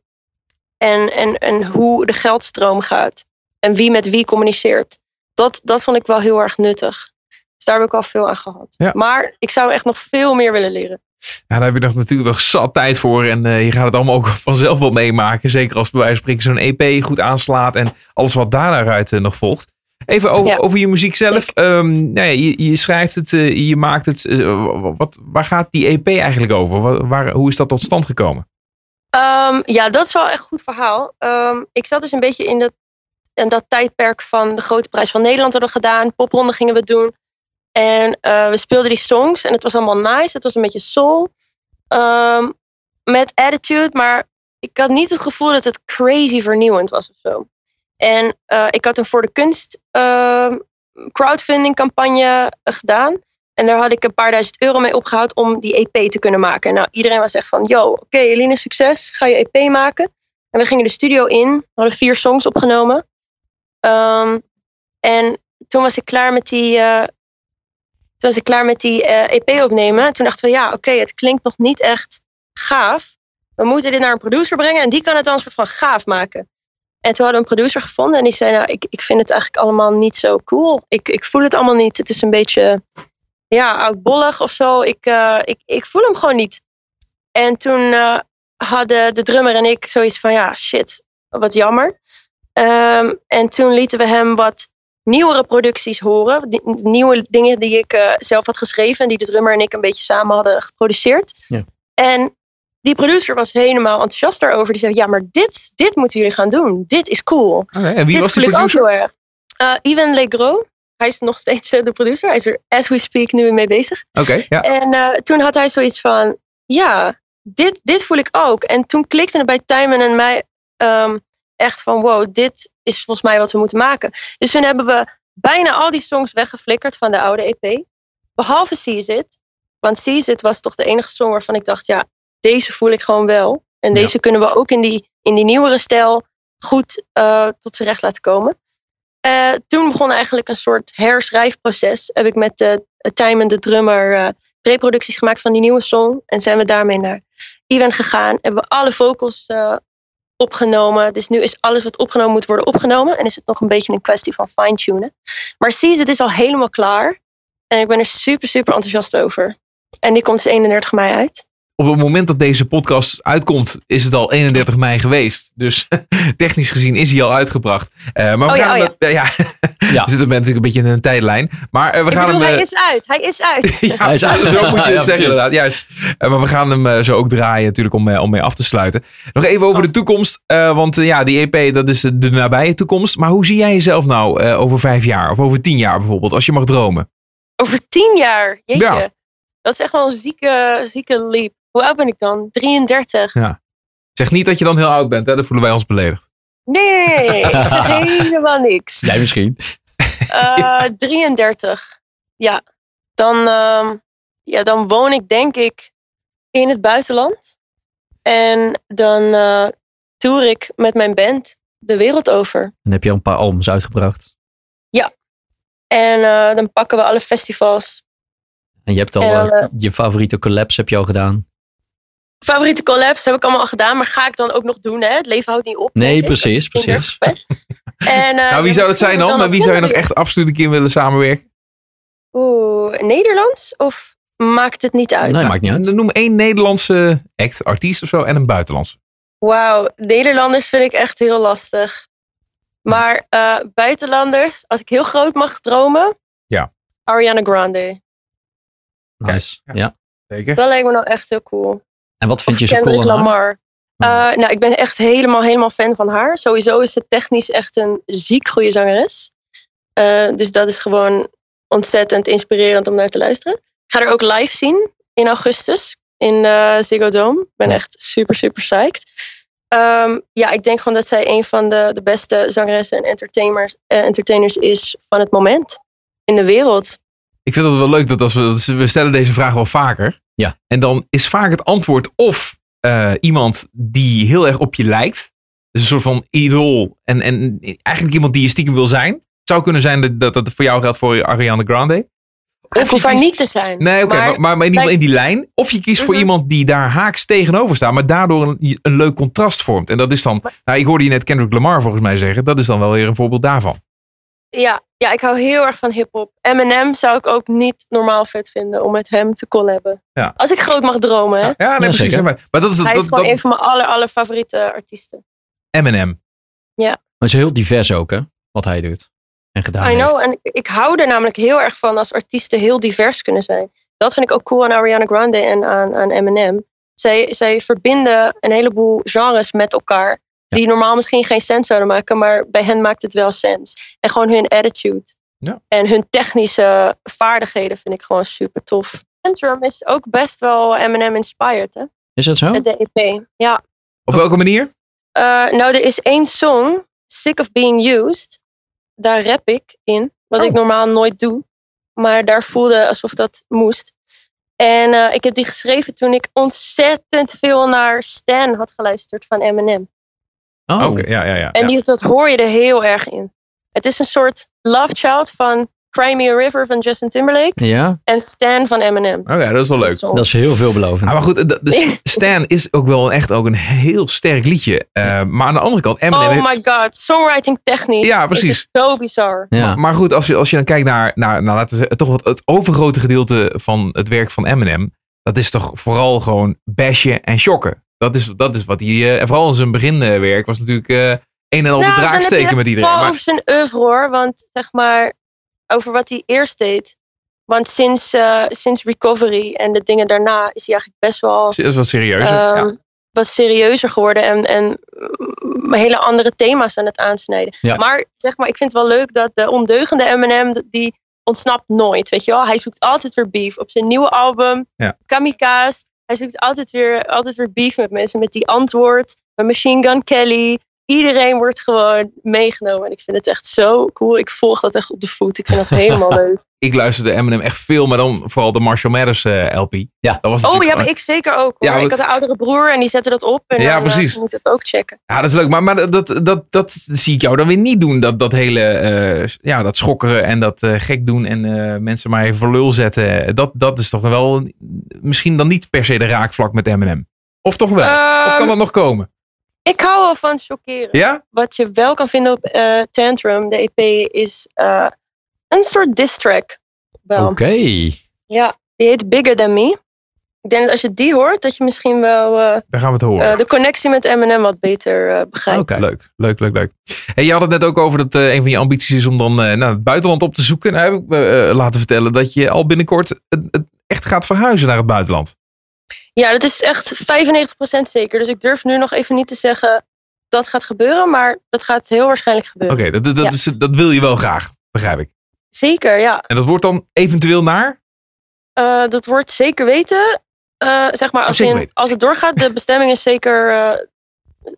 en, en, en hoe de geldstroom gaat. En wie met wie communiceert. Dat, dat vond ik wel heel erg nuttig. Daar heb ik al veel aan gehad. Ja. Maar ik zou echt nog veel meer willen leren. Ja, daar heb je nog natuurlijk nog zat tijd voor. En uh, je gaat het allemaal ook vanzelf wel meemaken. Zeker als bij wijze van spreken zo'n EP goed aanslaat. En alles wat daaruit uh, nog volgt. Even over, Ja. over je muziek zelf. Um, nou ja, je, je, schrijft het, uh, je maakt het. wat, waar gaat die EP eigenlijk over? Waar, waar, hoe is dat tot stand gekomen? Um, ja, dat is wel echt een goed verhaal. Um, ik zat dus een beetje in dat, in dat tijdperk van de Grote Prijs van Nederland hadden we gedaan. Popronde gingen we doen. En uh, we speelden die songs en het was allemaal nice. Het was een beetje soul. Um, met attitude, maar ik had niet het gevoel dat het crazy vernieuwend was of zo. En uh, ik had een voor de kunst uh, crowdfunding campagne gedaan. En daar had ik een paar duizend euro mee opgehaald om die EP te kunnen maken. Nou, iedereen was echt van, yo, oké, okay, Eline, succes. Ga je EP maken. En we gingen de studio in. We hadden vier songs opgenomen. Um, en toen was ik klaar met die, toen was ik klaar met die EP opnemen. Toen dachten we, ja, oké, het klinkt nog niet echt gaaf. We moeten dit naar een producer brengen en die kan het dan een soort van gaaf maken. En toen hadden we een producer gevonden en die zei, nou, ik, ik vind het eigenlijk allemaal niet zo cool. Ik, ik voel het allemaal niet. Het is een beetje, ja, oudbollig of zo. Ik, uh, ik, ik voel hem gewoon niet. En toen uh, hadden de drummer en ik zoiets van, ja, shit, wat jammer. Um, en toen lieten we hem wat nieuwere producties horen. Die, nieuwe dingen die ik uh, zelf had geschreven en die de drummer en ik een beetje samen hadden geproduceerd. Ja. En die producer was helemaal enthousiast daarover. Die zei, ja, maar dit, dit moeten jullie gaan doen. Dit is cool. Okay, en wie dit was die producer? Uh, Ivan Legros. Hij is nog steeds uh, de producer. Hij is er, as we speak, nu mee bezig. Oké, okay, ja. En toen had hij zoiets van, ja, dit, dit voel ik ook. En toen klikte het bij Timon en mij um, echt van, wow, dit is volgens mij wat we moeten maken. Dus toen hebben we bijna al die songs weggeflikkerd van de oude EP. Behalve Seize It. Want Seize It was toch de enige song waarvan ik dacht, ja, deze voel ik gewoon wel. En deze ja. kunnen we ook in die, in die nieuwere stijl goed uh, tot z'n recht laten komen. Uh, toen begon eigenlijk een soort herschrijfproces. Heb ik met de uh, Tijmen, de drummer, preproducties gemaakt van die nieuwe song. En zijn we daarmee naar event gegaan. Hebben we alle vocals eh, opgenomen. Dus nu is alles wat opgenomen moet worden opgenomen. En is het nog een beetje een kwestie van fine-tunen. Maar het is al helemaal klaar. En ik ben er super, super enthousiast over. En die komt dus 31 mei uit. Op het moment dat deze podcast uitkomt, is het al 31 mei geweest. Dus technisch gezien is hij al uitgebracht. Eh, maar we Oh ja, gaan oh hem- ja. Ja. we zitten natuurlijk een beetje in een tijdlijn. Maar eh, we Ik gaan bedoel, hem. hij eh, is uit. Hij is uit. ja, Hij is uit. zo moet je Ja, het zeggen precies. inderdaad, juist. Eh, maar we gaan hem zo ook draaien natuurlijk om, om mee af te sluiten. Nog even over de toekomst. eh, want ja, die EP dat is de, de nabije toekomst. Maar hoe zie jij jezelf nou eh, over vijf jaar? Of over tien jaar bijvoorbeeld, als je mag dromen? Over tien jaar. Jeetje. Ja. Dat is echt wel een zieke, zieke leap. Hoe oud ben ik dan? 33. Zeg niet dat je dan heel oud bent, hè? dan voelen wij ons beledigd. Nee, nee, nee, nee. Ik zeg helemaal niks. Jij misschien. Eh, 33. Ja. Dan, ehm, ja. dan woon ik denk ik in het buitenland. En dan eh tour ik met mijn band de wereld over. Dan heb je al een paar albums uitgebracht. En eh, dan pakken we alle festivals. En je hebt al En eh, eh, je favoriete collabs heb je al gedaan. Favoriete collabs heb ik allemaal al gedaan. Maar ga ik dan ook nog doen? Hè? Het leven houdt niet op. Nee, precies, precies. 30 ben. En, eh, nou, wie ja, zou dat zijn dan? Met wie zou je nog echt absoluut een keer willen samenwerken? Oeh, Nederlands? Of maakt het niet uit? Nee, maakt niet uit. Dan Noem één Nederlandse act, artiest of zo, en een buitenlandse. Wauw, Nederlanders vind ik echt heel lastig. Maar eh, buitenlanders, als ik heel groot mag dromen. Ja. Ariana Grande. Nice. Ja. Ja. Zeker. Dat lijkt me nou echt heel cool. En wat vind Of je zo cool aan haar? Lamar. Eh, nou, ik ben echt helemaal, helemaal fan van haar. Sowieso is ze technisch echt een ziek goede zangeres. Eh, dus dat is gewoon ontzettend inspirerend om naar te luisteren. Ik ga er ook live zien in augustus in eh Ziggo Dome. Ik ben echt super, super psyched. Ehm, ja, ik denk gewoon dat zij een van de, de beste zangeressen en entertainers, entertainers is van het moment in de wereld. Ik vind het wel leuk dat als we, we stellen deze vraag wel vaker. Ja. En dan is vaak het antwoord of eh, iemand die heel erg op je lijkt. Dus een soort van idool. En, en eigenlijk iemand die je stiekem wil zijn. Het zou kunnen zijn dat dat, dat voor jou geldt voor Ariana Grande. Of hoeft kiest- niet te zijn. Nee, oké, maar, maar, maar in ieder geval in die lijn. Of je kiest voor Mhm. iemand die daar haaks tegenover staat, maar daardoor een, een leuk contrast vormt. En dat is dan, nou, ik hoorde je net Kendrick Lamar volgens mij zeggen, dat is dan wel weer een voorbeeld daarvan. Ja, ja, ik hou heel erg van hip-hop. Eminem zou ik ook niet normaal vet vinden om met hem te collaben. Ja. Als ik groot mag dromen, hè? Ja, nee, Ja, precies. zeker. Maar, maar dat is Hij dat, is gewoon dat, een van mijn aller, aller favoriete artiesten. Eminem. Maar het is heel divers ook, hè? Wat hij doet. En gedaan I know, heeft. en ik, ik hou er namelijk heel erg van als artiesten heel divers kunnen zijn. Dat vind ik ook cool aan Ariana Grande en aan, aan Eminem. Zij, zij verbinden een heleboel genres met elkaar. Die normaal misschien geen sens zouden maken, maar bij hen maakt het wel sens. En gewoon hun attitude. Ja. En hun technische vaardigheden vind ik gewoon super tof. Antrim is ook best wel Eminem inspired, hè? Is dat zo? De EP. Ja. Op welke manier? Eh, nou, er is één song, Sick of Being Used. Daar rap ik in, wat Oh. ik normaal nooit doe. Maar daar voelde alsof dat moest. En eh, ik heb die geschreven toen ik ontzettend veel naar Stan had geluisterd van Eminem. Oh, Oké, ja, ja, ja. En die, dat hoor je er heel erg in. Het is een soort love child van Cry Me a River van Justin Timberlake Ja, en Stan van Eminem. Oké, dat is wel leuk. Dat is heel veelbelovend. Ah, maar goed, de, de Stan is ook wel echt ook een heel sterk liedje. Eh, maar aan de andere kant, Eminem... Oh heeft- my god, songwriting technisch. Ja, Is precies. zo bizar. ja. Maar, maar goed, als je, als je dan kijkt naar, naar nou, laten we zeggen, toch wat het overgrote gedeelte van het werk van Eminem. Dat is toch vooral gewoon bashen en shocken. Dat is, dat is wat hij, eh, en vooral in zijn beginwerk was natuurlijk eh, een en al de Nou, dan draak heb je steken het met iedereen. Vooral Maar, over zijn oeuvre hoor. Want zeg maar, over wat hij eerst deed. Want sinds, eh, sinds Recovery en de dingen daarna is hij eigenlijk best wel dat is wat serieuzer. ehm, ja. wat serieuzer geworden. En, en hele andere thema's aan het aansnijden. Ja. Maar zeg maar, ik vind het wel leuk dat de ondeugende Eminem, die ontsnapt nooit. Weet je wel? Hij zoekt altijd weer beef. Op zijn nieuwe album, Ja. Kamikaze. Hij zoekt altijd weer, altijd weer beef met mensen. Met die antwoord, met Machine Gun Kelly. Iedereen wordt gewoon meegenomen. En ik vind het echt zo cool. Ik volg dat echt op de voet. Ik vind dat helemaal leuk. Ik luisterde Eminem echt veel, maar dan vooral de Marshall Mathers eh, LP. Ja. dat was Oh ja, maar ik zeker ook. Hoor. Ja, ik had een oudere broer en die zette dat op. En Ja, dan, eh, precies. moet het ook checken. Ja, dat is leuk. Maar, maar dat, dat, dat zie ik jou dan weer niet doen. Dat, dat hele, eh, ja, dat schokkeren en dat eh, gek doen en eh, mensen maar even voor lul zetten. Dat, dat is toch wel misschien dan niet per se de raakvlak met Eminem. Of toch wel? of kan Ehm, dat nog komen? Ik hou wel van chockeren. Ja? Wat je wel kan vinden op eh, Tantrum, de EP, is eh, een soort diss track. Oké. Ja, die heet Bigger Than Me. Ik denk dat als je die hoort, dat je misschien wel Daar gaan we het horen. eh, de connectie met Eminem wat beter eh, begrijpt. Oké. Leuk, leuk, leuk, leuk. Hey, je had het net ook over dat een van je ambities is om dan naar het buitenland op te zoeken. Nou heb ik me laten vertellen dat je al binnenkort het, echt gaat verhuizen naar het buitenland. Ja, dat is echt 95% zeker. Dus ik durf nu nog even niet te zeggen dat gaat gebeuren, maar dat gaat heel waarschijnlijk Oké, gebeuren. dat, dat, dat, Ja. is, dat wil je wel graag, begrijp ik. Zeker, ja. En dat wordt dan eventueel naar? Eh, dat wordt zeker weten. Eh, zeg maar, als, zeker in, weten. als het doorgaat, de bestemming is zeker, eh,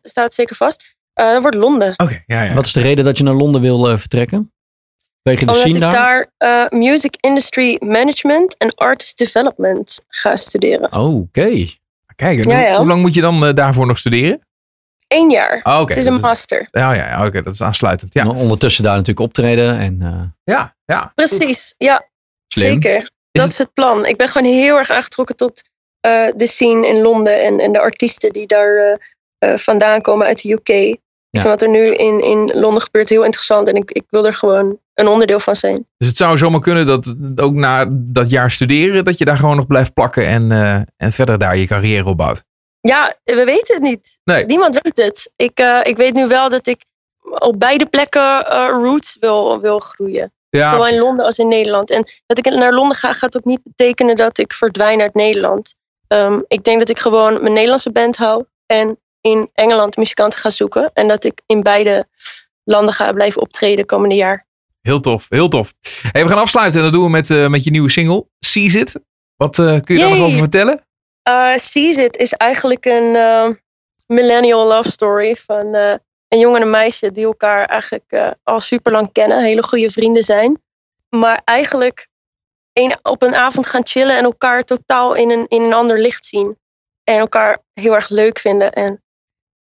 staat zeker vast. Eh dat wordt Londen. Oké, ja, ja. Wat is de reden dat je naar Londen wil vertrekken? Wegen de Omdat scene ik daar? daar eh, Music Industry Management en Artist Development ga studeren. Oh, Oké. Kijk, Ja, hoe- ja. hoe lang moet je dan daarvoor nog studeren? Eén jaar. Oh, het is een master. Ja, ja, ja, oké, dat is aansluitend. Ja, En ondertussen daar natuurlijk optreden. En, eh, ja, ja. Precies, ja, slim. zeker. Dat het- is het plan. Ik ben gewoon heel erg aangetrokken tot eh, de scene in Londen en, en de artiesten die daar eh, eh, vandaan komen uit de UK. Ik vind wat er nu in, in Londen gebeurt heel interessant en ik, ik wil er gewoon een onderdeel van zijn. Dus het zou zomaar kunnen dat ook na dat jaar studeren, dat je daar gewoon nog blijft plakken en, eh, en verder daar je carrière opbouwt. Ja, we weten het niet. Nee. Niemand weet het. Ik, eh, ik weet nu wel dat ik op beide plekken eh, roots wil, wil groeien. Ja, Zowel in. Londen als in Nederland. En dat ik naar Londen ga, gaat ook niet betekenen dat ik verdwijn uit Nederland. Ehm, ik denk dat ik gewoon mijn Nederlandse band hou. En in Engeland muzikanten ga zoeken. En dat ik in beide landen ga blijven optreden komende jaar. Heel tof, heel tof. Hey, we gaan afsluiten en dat doen we met, eh, met je nieuwe single, Seize It. Wat kun je daar nog Yay. over vertellen? Seize It is eigenlijk een eh, millennial love story van eh, een jongen en een meisje die elkaar eigenlijk al super lang kennen, hele goede vrienden zijn. Maar eigenlijk een, op een avond gaan chillen en elkaar totaal in een, in een ander licht zien. En elkaar heel erg leuk vinden. En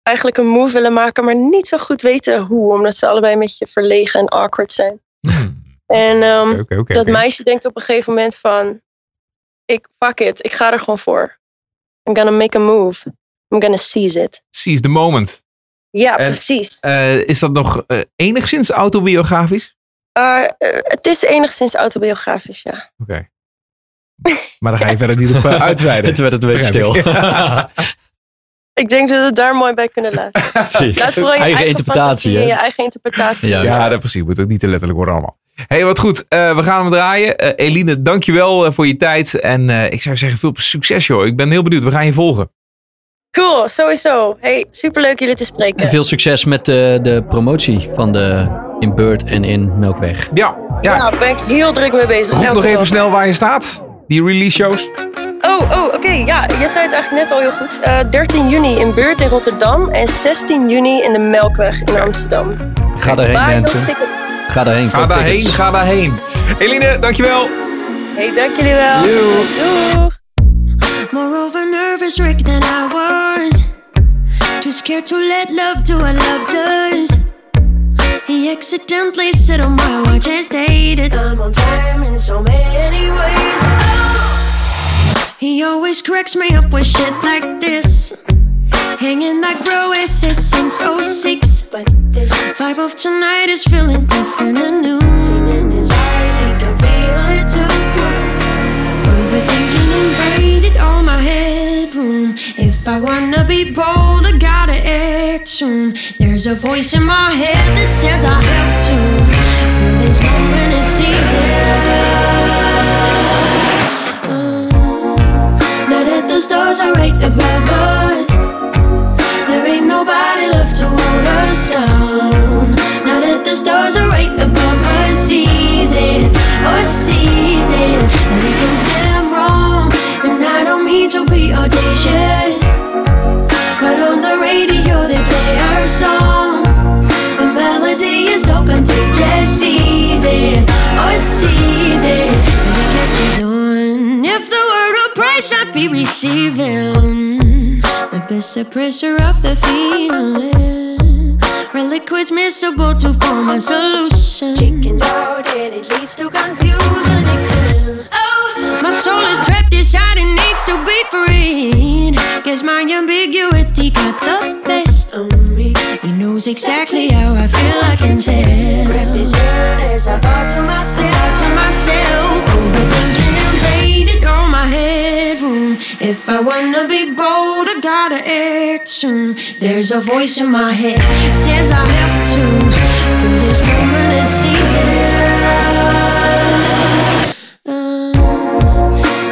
eigenlijk een move willen maken, maar niet zo goed weten hoe, omdat ze allebei een beetje verlegen en awkward zijn. En ehm, dat meisje denkt op een gegeven moment van... Ik, fuck it, ik ga er gewoon voor. I'm gonna make a move. I'm gonna seize it. Seize the moment. Ja, En- precies. Eh, is dat nog eh, enigszins autobiografisch? Uh, eh, het is enigszins autobiografisch, ja. Oké. Maar daar ga je verder niet op uitweiden. Het werd het een beetje stil. Ik denk dat we het daar mooi bij kunnen laten. Precies. Laat vooral je Eigen eigen, interpretatie, je eigen interpretatie. Ja. Ja, dat precies. Moet ook niet te letterlijk worden allemaal. Hey, wat goed. Eh, we gaan hem draaien. Eh, Eline, dankjewel uh, voor je tijd. En uh, ik zou zeggen, veel succes joh. Ik ben heel benieuwd. We gaan je volgen. Cool, sowieso. Hey, superleuk jullie te spreken. En veel succes met de, de promotie van de in Beurt en in Melkweg. Ja, ja. ja daar ben ik heel druk mee bezig. Roep nog even snel waar je staat. Die release shows. Oh, oh oké. Okay. Ja, je zei het eigenlijk net al heel goed. Uh, 13 juni in Beurt in Rotterdam en 16 juni in de Melkweg in Amsterdam. Ga daarheen Buy mensen. Tickets. Ga daarheen. Ga daarheen, ga daarheen. Eline, dankjewel. Hey, dank jullie wel. Doeg. Moreover, nervous wreck than I was. Too scared to let love do what love does. He accidentally said on my watch and stated I'm on time in so many ways. Oh. He always cracks me up with shit like this. Hanging like bro SS since 06. But this vibe of tonight is feeling different and new. Seen in his eyes, he can feel it too. Overthinking invaded all my headroom. If I wanna be bold, I gotta act soon. There's a voice in my head that says I have to feel this moment and seize it. Stars are right above us, there ain't nobody left to hold us down. Now that the stars are right above us, seize it, oh seize it. And even damn wrong, and I don't mean to be audacious, but on the radio they play our song. The melody is so contagious, seize it, oh it. be receiving the best suppressor of the feeling. Reliquids miscible to form a solution. Chicken out and it leads to confusion again. Oh, my soul is trapped inside and needs to be freed. Guess my ambiguity got the best of me. Knows exactly how I feel, I can tell. Grabbed his hand as I thought to myself, to myself. Overthinking invaded all my headroom. If I wanna be bold, I gotta act soon. There's a voice in my head says I have to feel this moment and season. Uh,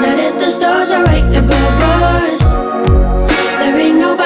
now that the stars are right above us, there ain't nobody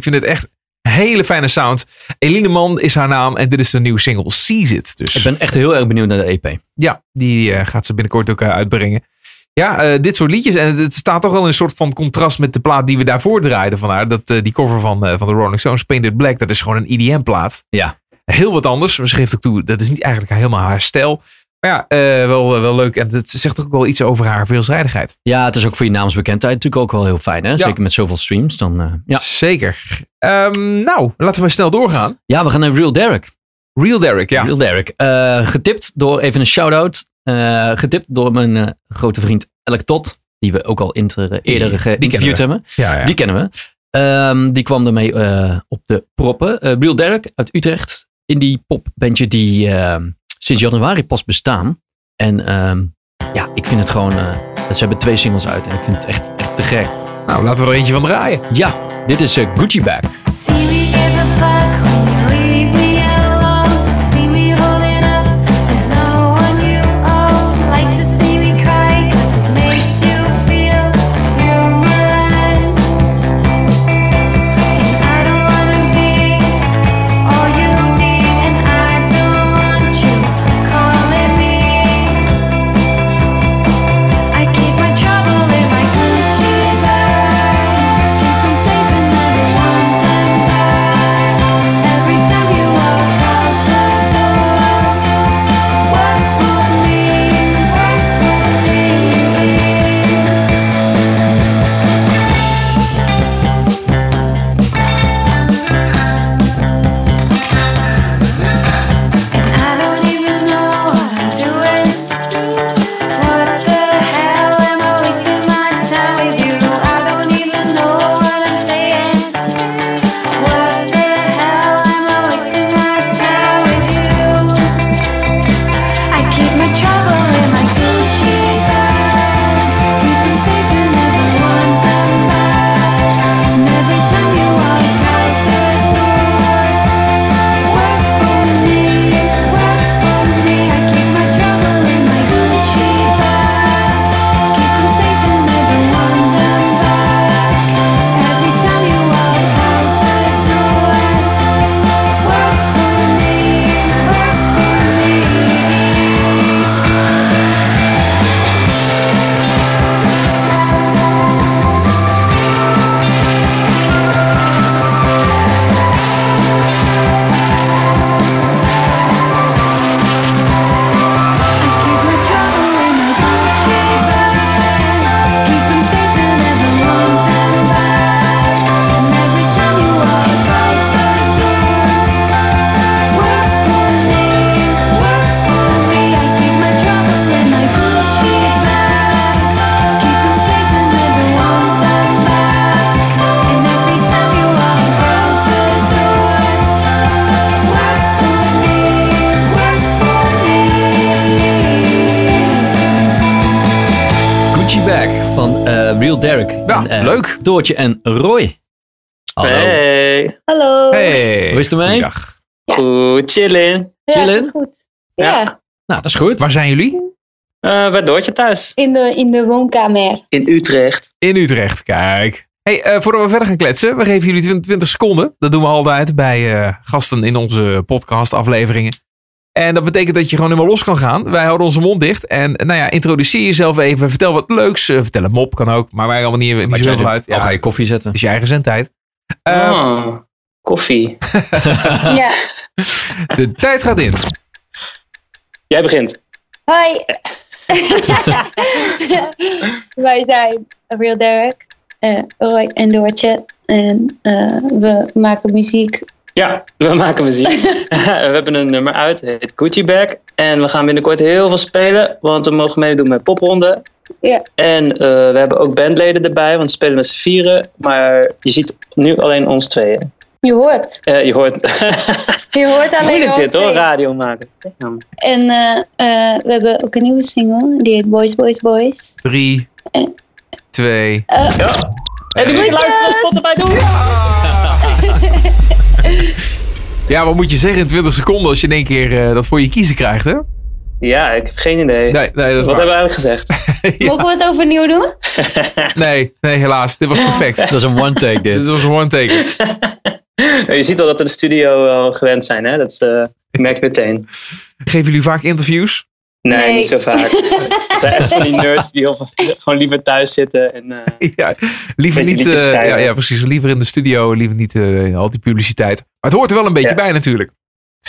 Ik vind het echt een hele fijne sound. Eline Man is haar naam en dit is de nieuwe single Seize It. Dus Ik ben echt heel erg benieuwd naar de EP. ja, die eh, gaat ze binnenkort ook eh, uitbrengen. Ja, eh, dit soort liedjes. En het staat toch wel in een soort van contrast met de plaat die we daarvoor draaiden van haar. Dat, die cover van, van de Rolling Stones, Painted Black, dat is gewoon een EDM-plaat. Ja. Heel wat anders. Ze geeft ook toe, dat is niet eigenlijk helemaal haar stijl. Maar ja, eh, wel, wel leuk. En het zegt ook wel iets over haar veelzijdigheid. Ja, het is ook voor je naamsbekendheid natuurlijk ook wel heel fijn. Hè? Zeker met zoveel streams. Dan, eh, ja. Zeker. Ehm, nou, laten we snel doorgaan. ja, we gaan naar Real Derek. Real Derek, ja. Real Derek. Eh, getipt door, even een shout-out. getipt door mijn grote vriend Elk Tot. Die we ook al inter, eerder Die geïnterviewd hebben. Ja, ja. Die kennen we. Ehm, die kwam ermee op de proppen. Real Derek uit Utrecht. Indie popbandje die ehm, sinds januari pas bestaan. En ehm, ja, ik vind het gewoon... eh, ze hebben twee singles uit en ik vind het echt, echt te gek. Nou, laten we er eentje van draaien. Ja, dit is eh, Gucci Bag. Doortje en Roy. Hallo. Hey, Hallo. Hey, Hoe is het ermee? goed chillen. Ja, Chillen? gaat goed. Ja, Ja. Nou, dat is goed. Waar zijn jullie? Eh bij Doortje thuis. In, de, in de woonkamer. In Utrecht. In Utrecht, kijk. Hey, eh, voordat we verder gaan kletsen, we geven jullie 20, 20 seconden. Dat doen we altijd bij eh, gasten in onze podcast afleveringen. En dat betekent dat je gewoon helemaal los kan gaan. Wij houden onze mond dicht. En nou ja, introduceer jezelf even. Vertel wat leuks. Eh, vertel een mop, kan ook. Maar wij allemaal niet, niet Wat zo jij heel veel doet. uit. Al ga Ja, je koffie zetten. het is je eigen zendtijd. Oh, koffie. Ja. De tijd gaat in. Jij begint. Hoi. Wij zijn Real Derek, eh, Roy en Doortje. En eh, we maken muziek. Ja, we maken muziek. we hebben een nummer uit, het heet Gucci Bag. En we gaan binnenkort heel veel spelen, want we mogen meedoen met popronde. Ja. En eh, we hebben ook bandleden erbij, want we spelen met z'n vieren. Maar je ziet nu alleen ons tweeën. Je hoort. Eh, je hoort... Je hoort alleen Moeilijk ons dit hoor, radio maken. En eh, eh, we hebben ook een nieuwe single. Die heet Boys, Boys, Boys. Drie, twee. Ja. En dan moet je luisteren op Spotify doen. Ja, wat moet je zeggen in 20 seconden als je in één keer eh, dat voor je kiezen krijgt, hè? Ja, ik heb geen idee. Nee, nee, dat is Wat waar. hebben we eigenlijk gezegd? Mogen we het overnieuw doen? Nee, nee, helaas. Dit was perfect. Dat is een one take Dit dit. was een one take. je ziet al dat we de studio al gewend zijn, hè? Dat eh, merk je meteen. Geven jullie vaak interviews? Nee, Nee. niet zo vaak. Het zijn echt van die nerds die heel gewoon liever thuis zitten. En, eh, ja, liever niet. eh, ja, ja, precies. Liever in de studio, liever niet eh, al die publiciteit. Maar het hoort er wel een beetje Ja. bij natuurlijk.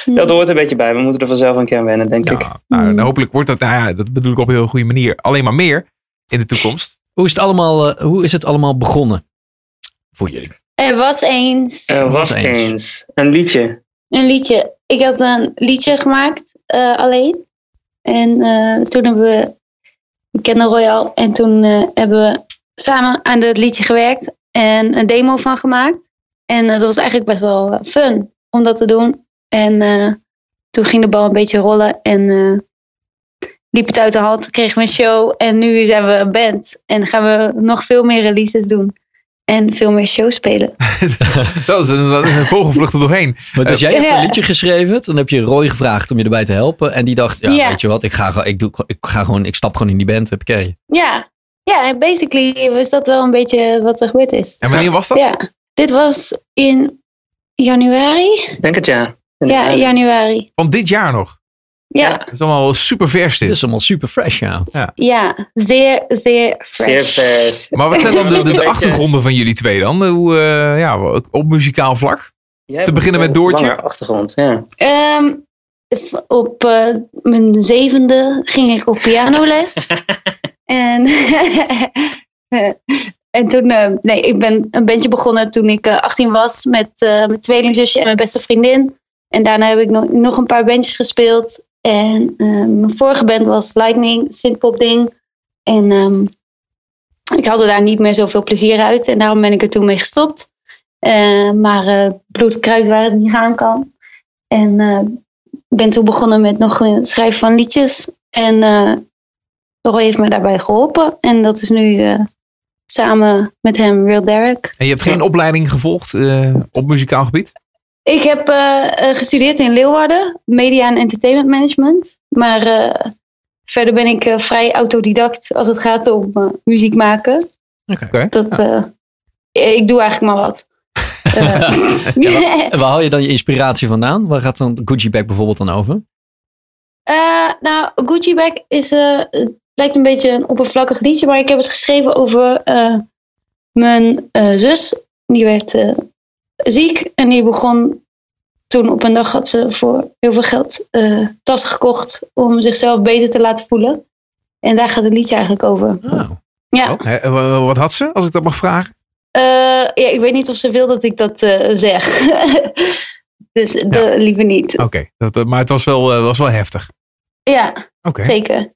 dat hoort een beetje bij. We moeten er vanzelf een keer aan wennen, denk ik. Ja, nou, nou, hopelijk wordt dat, nou ja, dat bedoel ik op een heel goede manier, alleen maar meer in de toekomst. Hoe is het allemaal, hoe is het allemaal begonnen? Voor jullie. Er was eens Er was was eens. eens een liedje. een liedje. Ik had een liedje gemaakt eh, alleen. En eh, toen hebben we, kende Royal, en toen eh, hebben we samen aan dat liedje gewerkt en een demo van gemaakt. En eh, dat was eigenlijk best wel fun om dat te doen. En toen ging de bal een beetje rollen en liep het uit de hand, kregen we een show en nu zijn we een band. En gaan we nog veel meer releases doen en veel meer shows spelen. Dat is een, dat is een vogelvlucht er doorheen. Want als jij hebt ja. een liedje geschreven, dan heb je Roy gevraagd om je erbij te helpen. En die dacht, ja, Ja. weet je wat, ik ga, ik, doe, ik ga gewoon, ik stap gewoon in die band, heb ik Ja, ja, en basically is dat wel een beetje wat er gebeurd is. En wanneer was dat? Ja, dit was in januari. Denk het ja. Ja, januari. Van dit jaar nog. Ja, Dat is allemaal super vers Dit dit. is allemaal super fresh, ja. ja, zeer, zeer Zeer fresh. vers. Maar wat zijn dan de, de, de Beetje- achtergronden van jullie twee dan? Hoe, eh, ja, op muzikaal vlak? Jij Te beginnen met Doortje? achtergrond, ja. Ehm, v- op eh, mijn zevende ging ik op pianoles. en, en toen, eh, nee, ik ben een bandje begonnen toen ik eh, 18 was met eh, mijn tweelingzusje en mijn beste vriendin. En daarna heb ik nog, nog een paar bandjes gespeeld. En eh, mijn vorige band was Lightning, synthpop ding. En ehm, ik haalde daar niet meer zoveel plezier uit. En daarom ben ik er toen mee gestopt. Eh, maar eh bloed kruid waar het niet gaan kan. En eh, ben toen begonnen met nog het schrijven van liedjes. En eh Roy heeft me daarbij geholpen. En dat is nu eh, samen met hem Real Derek. En je hebt geen opleiding gevolgd eh, op muzikaal gebied? Ik heb eh, eh, gestudeerd in Leeuwarden, Media en Entertainment Management. Maar eh, verder ben ik eh, vrij autodidact als het gaat om eh, muziek maken. Oké. Dat, eh, ik doe eigenlijk maar wat. En waar haal je dan je inspiratie vandaan? Waar gaat dan Gucci Bag bijvoorbeeld dan over? Eh, nou, Gucci Bag is, eh, het lijkt een beetje een oppervlakkig liedje, maar ik heb het geschreven over eh, mijn eh, zus. Die werd eh, ziek en die begon toen op een dag had ze voor heel veel geld eh tassen gekocht om zichzelf beter te laten voelen. En daar gaat het liedje eigenlijk over. Oh. Ja, Hè, eh, wa- wat had ze, als ik dat mag vragen? Eh, ja ik weet niet of ze wil dat ik dat eh, zeg. dus de, liever niet. Oké, dat, eh, maar het was wel, was wel heftig. Ja, Oké. zeker.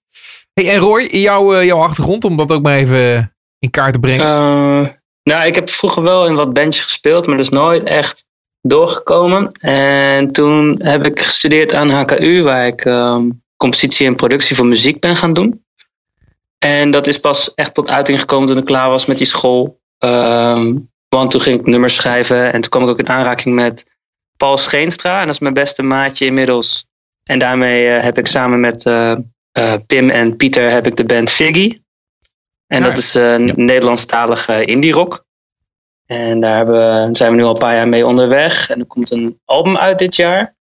Hey, en Roy, jouw, jouw achtergrond, om dat ook maar even in kaart te brengen. Nou, ik heb vroeger wel in wat bandjes gespeeld, maar dat is nooit echt doorgekomen. En toen heb ik gestudeerd aan HKU, waar ik ehm, compositie en productie voor muziek ben gaan doen. En dat is pas echt tot uiting gekomen toen ik klaar was met die school. Ehm, want toen ging ik nummers schrijven en toen kwam ik ook in aanraking met Paul Scheenstra. En dat is mijn beste maatje inmiddels. En daarmee eh, heb ik samen met eh, eh, Pim en Pieter heb ik de band Figgy. En dat is eh, een Nederlandstalige indie rock. En daar we, zijn we nu al een paar jaar mee onderweg. En er komt een album uit dit jaar.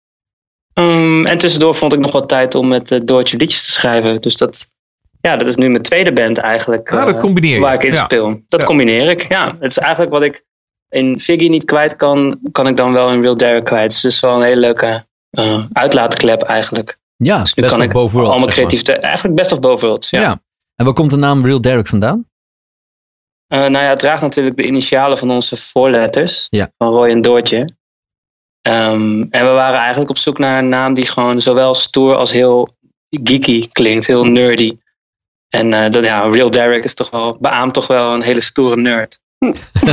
Ehm, en tussendoor vond ik nog wat tijd om met uh, Doortje liedjes te schrijven. Dus dat, ja, dat is nu mijn tweede band eigenlijk. Ah, dat eh, combineer. Waar ik in Ja. speel. Dat Ja. combineer ik, ja. Het is eigenlijk wat ik in Figgy niet kwijt kan, kan ik dan wel in Real Derek kwijt. Dus het is wel een hele leuke eh, uitlaatklep eigenlijk. Ja, Dus nu best kan of ik allemaal creatief, te- eigenlijk best of ja. Ja. En waar komt de naam Real Derek vandaan? Eh, nou ja, het draagt natuurlijk de initialen van onze voorletters. Ja. Van Roy en Doortje. Ehm, en we waren eigenlijk op zoek naar een naam die gewoon zowel stoer als heel geeky klinkt. Heel nerdy. En eh, dat, ja, Real Derek is toch wel, beaamt toch wel een hele stoere nerd.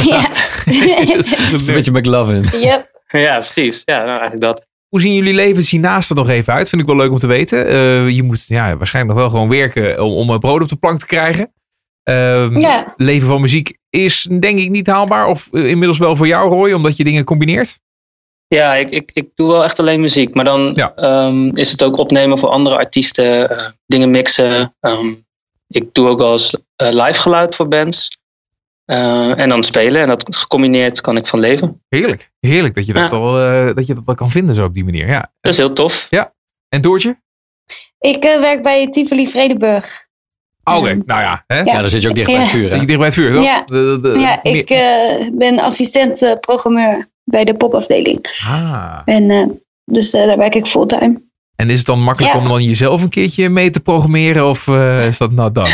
ja. Dat is een beetje McLovin. yep. Ja, precies. Ja, nou, eigenlijk dat. Hoe zien jullie levens hiernaast er nog even uit? Vind ik wel leuk om te weten. Eh, je moet ja, waarschijnlijk nog wel gewoon werken om, om een brood op de plank te krijgen. Ehm, Ja. Leven van muziek is denk ik niet haalbaar. Of eh, inmiddels wel voor jou, Roy, omdat je dingen combineert. Ja, ik, ik, ik doe wel echt alleen muziek. Maar dan Ja. ehm, is het ook opnemen voor andere artiesten, eh, dingen mixen. Ehm, ik doe ook wel eens eh, live geluid voor bands. Eh, en dan spelen. En dat gecombineerd kan ik van leven. Heerlijk. Heerlijk dat je dat, Ja. al, eh, dat je dat wel kan vinden zo op die manier. Ja. Dat is heel tof. En Doortje? Ik eh, werk bij Tivoli Vredeburg. Oh, Oké, Ja. nou ja. Hè? Ja. Ja, dan zit je ook dicht bij het Ja. vuur. Zit je dicht bij het vuur, toch? Ja. De- de- de- ja, ik eh, ben assistent eh, programmeur bij de popafdeling. Ah. En, eh, dus eh, daar werk ik fulltime. En is het dan makkelijk Ja. om dan jezelf een keertje mee te programmeren? Of eh, is dat nou dan?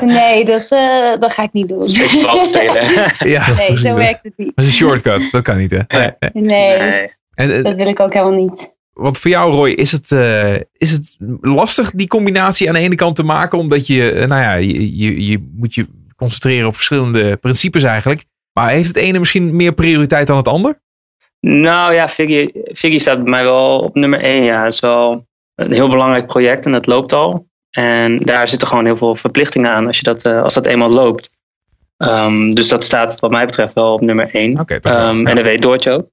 Nee, dat, eh, dat ga ik niet doen. Spelen. Ja, Nee, zo werkt het niet. Dat is een shortcut. Dat kan niet, hè? Nee. Nee, Nee. En, eh, dat wil ik ook helemaal niet. Want voor jou, Roy, is het, eh, is het lastig die combinatie aan de ene kant te maken? Omdat je, nou ja, je, je, je moet je concentreren op verschillende principes eigenlijk. Maar heeft het ene misschien meer prioriteit dan het ander? Nou ja, Figgy, Figgy staat bij mij wel op nummer 1. Ja, het is wel een heel belangrijk project en dat loopt al. En daar zitten gewoon heel veel verplichtingen aan als, je dat, eh, als dat eenmaal loopt. Ehm, dus dat staat wat mij betreft wel op nummer 1. Oké, toch wel. Ehm. En dat weet Doortje ook.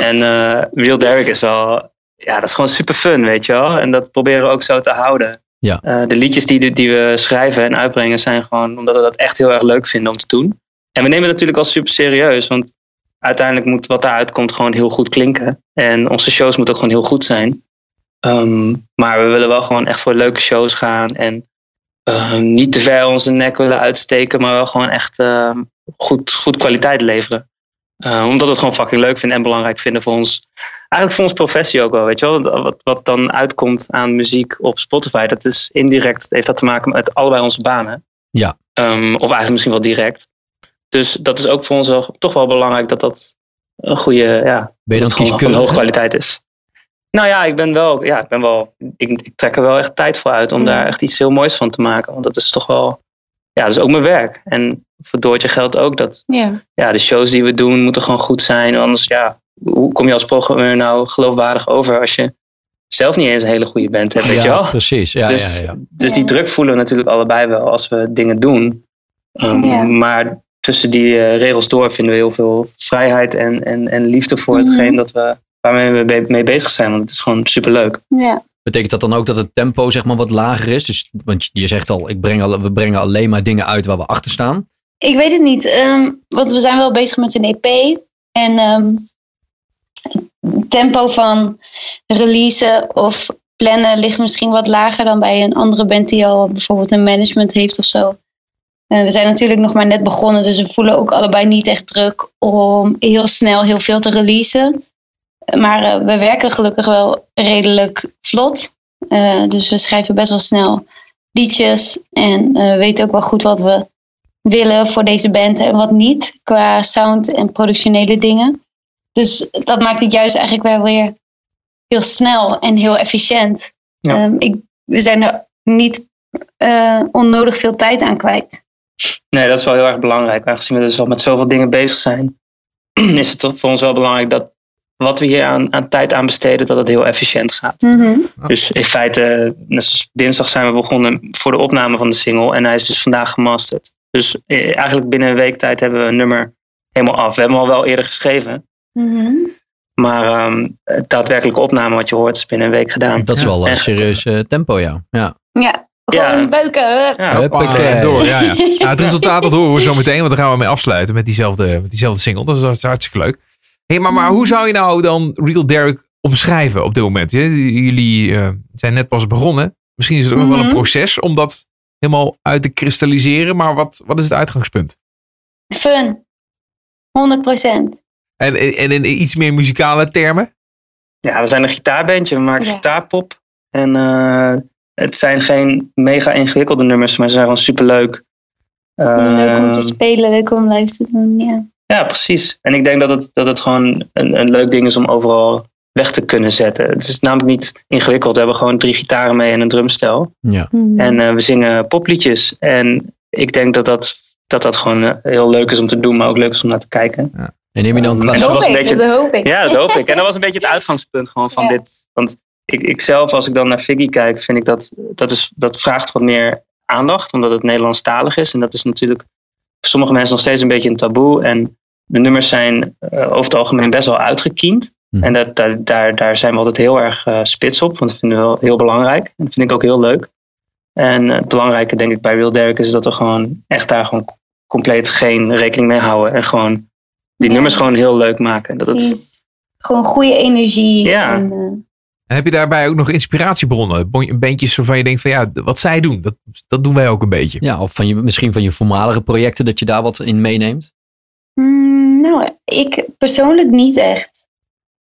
En eh, Real Derek is wel, ja, dat is gewoon super fun, weet je wel. En dat proberen we ook zo te houden. Ja. Eh, de liedjes die, die we schrijven en uitbrengen zijn gewoon omdat we dat echt heel erg leuk vinden om te doen. En we nemen het natuurlijk al super serieus, want uiteindelijk moet wat daaruit komt gewoon heel goed klinken. En onze shows moeten ook gewoon heel goed zijn. Ehm, maar we willen wel gewoon echt voor leuke shows gaan en eh, niet te ver onze nek willen uitsteken, maar wel gewoon echt eh, goed, goed kwaliteit leveren. Eh, omdat we het gewoon fucking leuk vinden en belangrijk vinden voor ons. Eigenlijk voor ons professie ook wel, weet je wel. Wat, wat dan uitkomt aan muziek op Spotify, dat is indirect, heeft dat te maken met allebei onze banen. Ja. Ehm, of eigenlijk misschien wel direct. Dus dat is ook voor ons wel, toch wel belangrijk dat dat een goede, ja, Ben je dan dat het gewoon van kieskeurig? hoge kwaliteit is. Nou ja, ik ben wel, ja, ik ben wel, ik, ik trek er wel echt tijd voor uit om Ja. daar echt iets heel moois van te maken. Want dat is toch wel, ja, dat is ook mijn werk. En voor Doortje geldt ook dat Ja. ja, de shows die we doen moeten gewoon goed zijn. Anders, ja, hoe kom je als programmeur nou geloofwaardig over als je zelf niet eens een hele goede band hebt, weet je Ja, wel? precies. Ja, dus ja, ja. dus die druk voelen we natuurlijk allebei wel als we dingen doen. Um, Ja. Maar tussen die eh, regels door vinden we heel veel vrijheid en, en, en liefde voor Mhm. hetgeen dat we, waarmee we mee bezig zijn. Want het is gewoon superleuk. Ja. Betekent dat dan ook dat het tempo zeg maar wat lager is? Dus, want je zegt al, ik breng al, we brengen alleen maar dingen uit waar we achter staan. Ik weet het niet, ehm, want we zijn wel bezig met een EP. En ehm, het tempo van releasen of plannen ligt misschien wat lager dan bij een andere band die al bijvoorbeeld een management heeft of zo. Eh, we zijn natuurlijk nog maar net begonnen, dus we voelen ook allebei niet echt druk om heel snel heel veel te releasen. Maar eh, we werken gelukkig wel redelijk vlot. Eh, dus we schrijven best wel snel liedjes en weten ook wel goed wat we willen voor deze band en wat niet, qua sound en productionele dingen. Dus dat maakt het juist eigenlijk wel weer heel snel en heel efficiënt. Ja. Ehm, ik, we zijn er niet onnodig veel tijd aan kwijt. Nee, dat is wel heel erg belangrijk. Aangezien we dus al met zoveel dingen bezig zijn, is het toch voor ons wel belangrijk dat wat we hier aan, aan tijd aan besteden, dat het heel efficiënt gaat. Mhm. Dus in feite, net zoals dinsdag zijn we begonnen voor de opname van de single. En hij is dus vandaag gemasterd. Dus eh, eigenlijk binnen een week tijd hebben we een nummer helemaal af. We hebben hem al wel eerder geschreven. Mhm. Maar ehm, het daadwerkelijke opname wat je hoort is binnen een week gedaan. Dat is wel een En- serieus eh, tempo, ja. ja. Ja, gewoon Ja. beuken. Ja, Huppakee. Door, ja, ja. Ja, het resultaat dat horen we zo meteen, want daar gaan we mee afsluiten met diezelfde, met diezelfde single. Dat is, dat is hartstikke leuk. Hey, maar, maar hoe zou je nou dan Real Derek omschrijven op dit moment? Jullie eh, zijn net pas begonnen. Misschien is het ook nog wel een Mhm. proces om dat helemaal uit te kristalliseren. Maar wat, wat is het uitgangspunt? Fun. 100%. En, en, en in iets meer muzikale termen? Ja, we zijn een gitaarbandje. We maken Ja. gitaarpop. En eh, het zijn geen mega ingewikkelde nummers, maar ze zijn gewoon superleuk. leuk om te Ehm, spelen, leuk om live te doen. Ja. Ja, precies. En ik denk dat het, dat het gewoon een, een leuk ding is om overal weg te kunnen zetten. Het is namelijk niet ingewikkeld. We hebben gewoon drie gitaren mee en een drumstel. ja. Mhm. En eh, we zingen popliedjes. En ik denk dat dat, dat dat gewoon eh, heel leuk is om te doen, maar ook leuk is om naar te kijken. En neem je dan En qua dat was hoop een ik, beetje- dat hoop ik. Ja, dat hoop ik. En dat was een beetje het uitgangspunt gewoon van Ja. dit. Want ik, ik zelf, als ik dan naar Figgy kijk, vind ik dat dat, is, dat vraagt wat meer aandacht, omdat het Nederlandstalig is. En dat is natuurlijk voor sommige mensen nog steeds een beetje een taboe. En de nummers zijn eh, over het algemeen best wel uitgekiend. Mhm. En dat, daar, daar, daar zijn we altijd heel erg eh, spits op, want dat vinden we wel heel belangrijk. En dat vind ik ook heel leuk. En eh, het belangrijke, denk ik, bij Real Derek is dat we gewoon echt daar gewoon compleet geen rekening mee houden. En gewoon die Ja. nummers gewoon heel leuk maken. Dat het. Gewoon goede energie. Ja. En, En heb je daarbij ook nog inspiratiebronnen? Beentjes waarvan je denkt van ja, wat zij doen, dat, dat doen wij ook een beetje. ja, of van je, misschien van je voormalige projecten dat je daar wat in meeneemt. mm, nou, ik persoonlijk niet echt.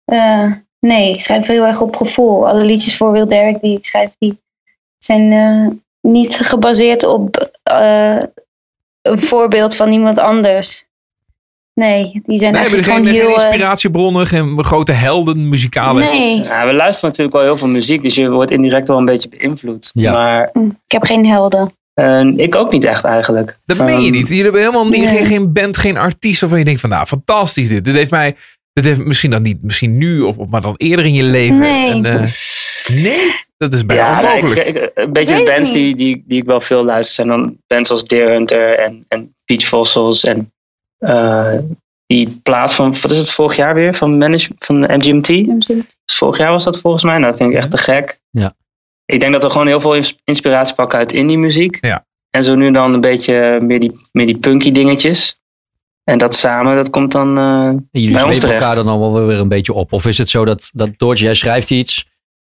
Eh, nee, ik schrijf heel erg op gevoel. Alle liedjes voor Will Derek die ik schrijf, die zijn eh, niet gebaseerd op eh, een voorbeeld van iemand anders. Nee, die zijn Nee, eigenlijk geen, gewoon geen heel... eh, inspiratiebronnen, geen grote helden, muzikale. nee, Ja, we luisteren natuurlijk wel heel veel muziek, dus je wordt indirect wel een beetje beïnvloed. Ja. Maar Mm, ik heb geen helden. eh, ik ook niet echt eigenlijk. Dat meen je Ehm, niet. Jullie hebben helemaal niet, nee. geen, geen band, geen artiest waarvan je denkt van nou, fantastisch dit. Dit heeft mij, dit heeft misschien dan niet, misschien nu, of, maar dan eerder in je leven. Nee. En, eh, nee, dat is bijna Ja, ik- onmogelijk. ik- een beetje de bands die, die, die ik wel veel luister zijn dan bands als Deer Hunter en, en Beach Fossils en die plaat van, wat is het vorig jaar weer, van, manage, van MGMT? Dus vorig jaar was dat volgens mij. Nou, dat vind ik echt te gek. Ja. Ik denk dat we gewoon heel veel ins- inspiratie pakken uit indie muziek. Ja. En zo nu dan een beetje meer die, meer die punky dingetjes. En dat samen, dat komt dan... eh, En jullie Bij ons slepen elkaar dan allemaal weer een beetje op. Of is het zo dat, dat Doortje, jij schrijft iets.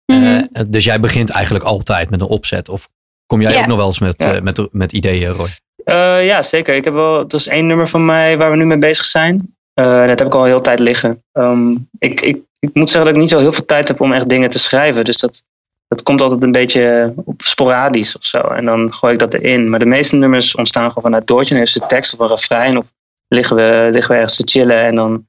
Eh, dus jij begint eigenlijk altijd met een opzet. Of kom jij Ja. ook nog wel eens met, Ja. eh, met, met ideeën, Roy? Eh, ja, zeker. Ik heb wel, het is één nummer van mij waar we nu mee bezig zijn. Eh, dat heb ik al hele tijd liggen. Ehm, ik, ik, ik moet zeggen dat ik niet zo heel veel tijd heb om echt dingen te schrijven. Dus dat, dat komt altijd een beetje op sporadisch of zo. En dan gooi ik dat erin. Maar de meeste nummers ontstaan gewoon vanuit Doortje. Dan heeft ze tekst of een refrein. Of liggen we, liggen we ergens te chillen. En dan,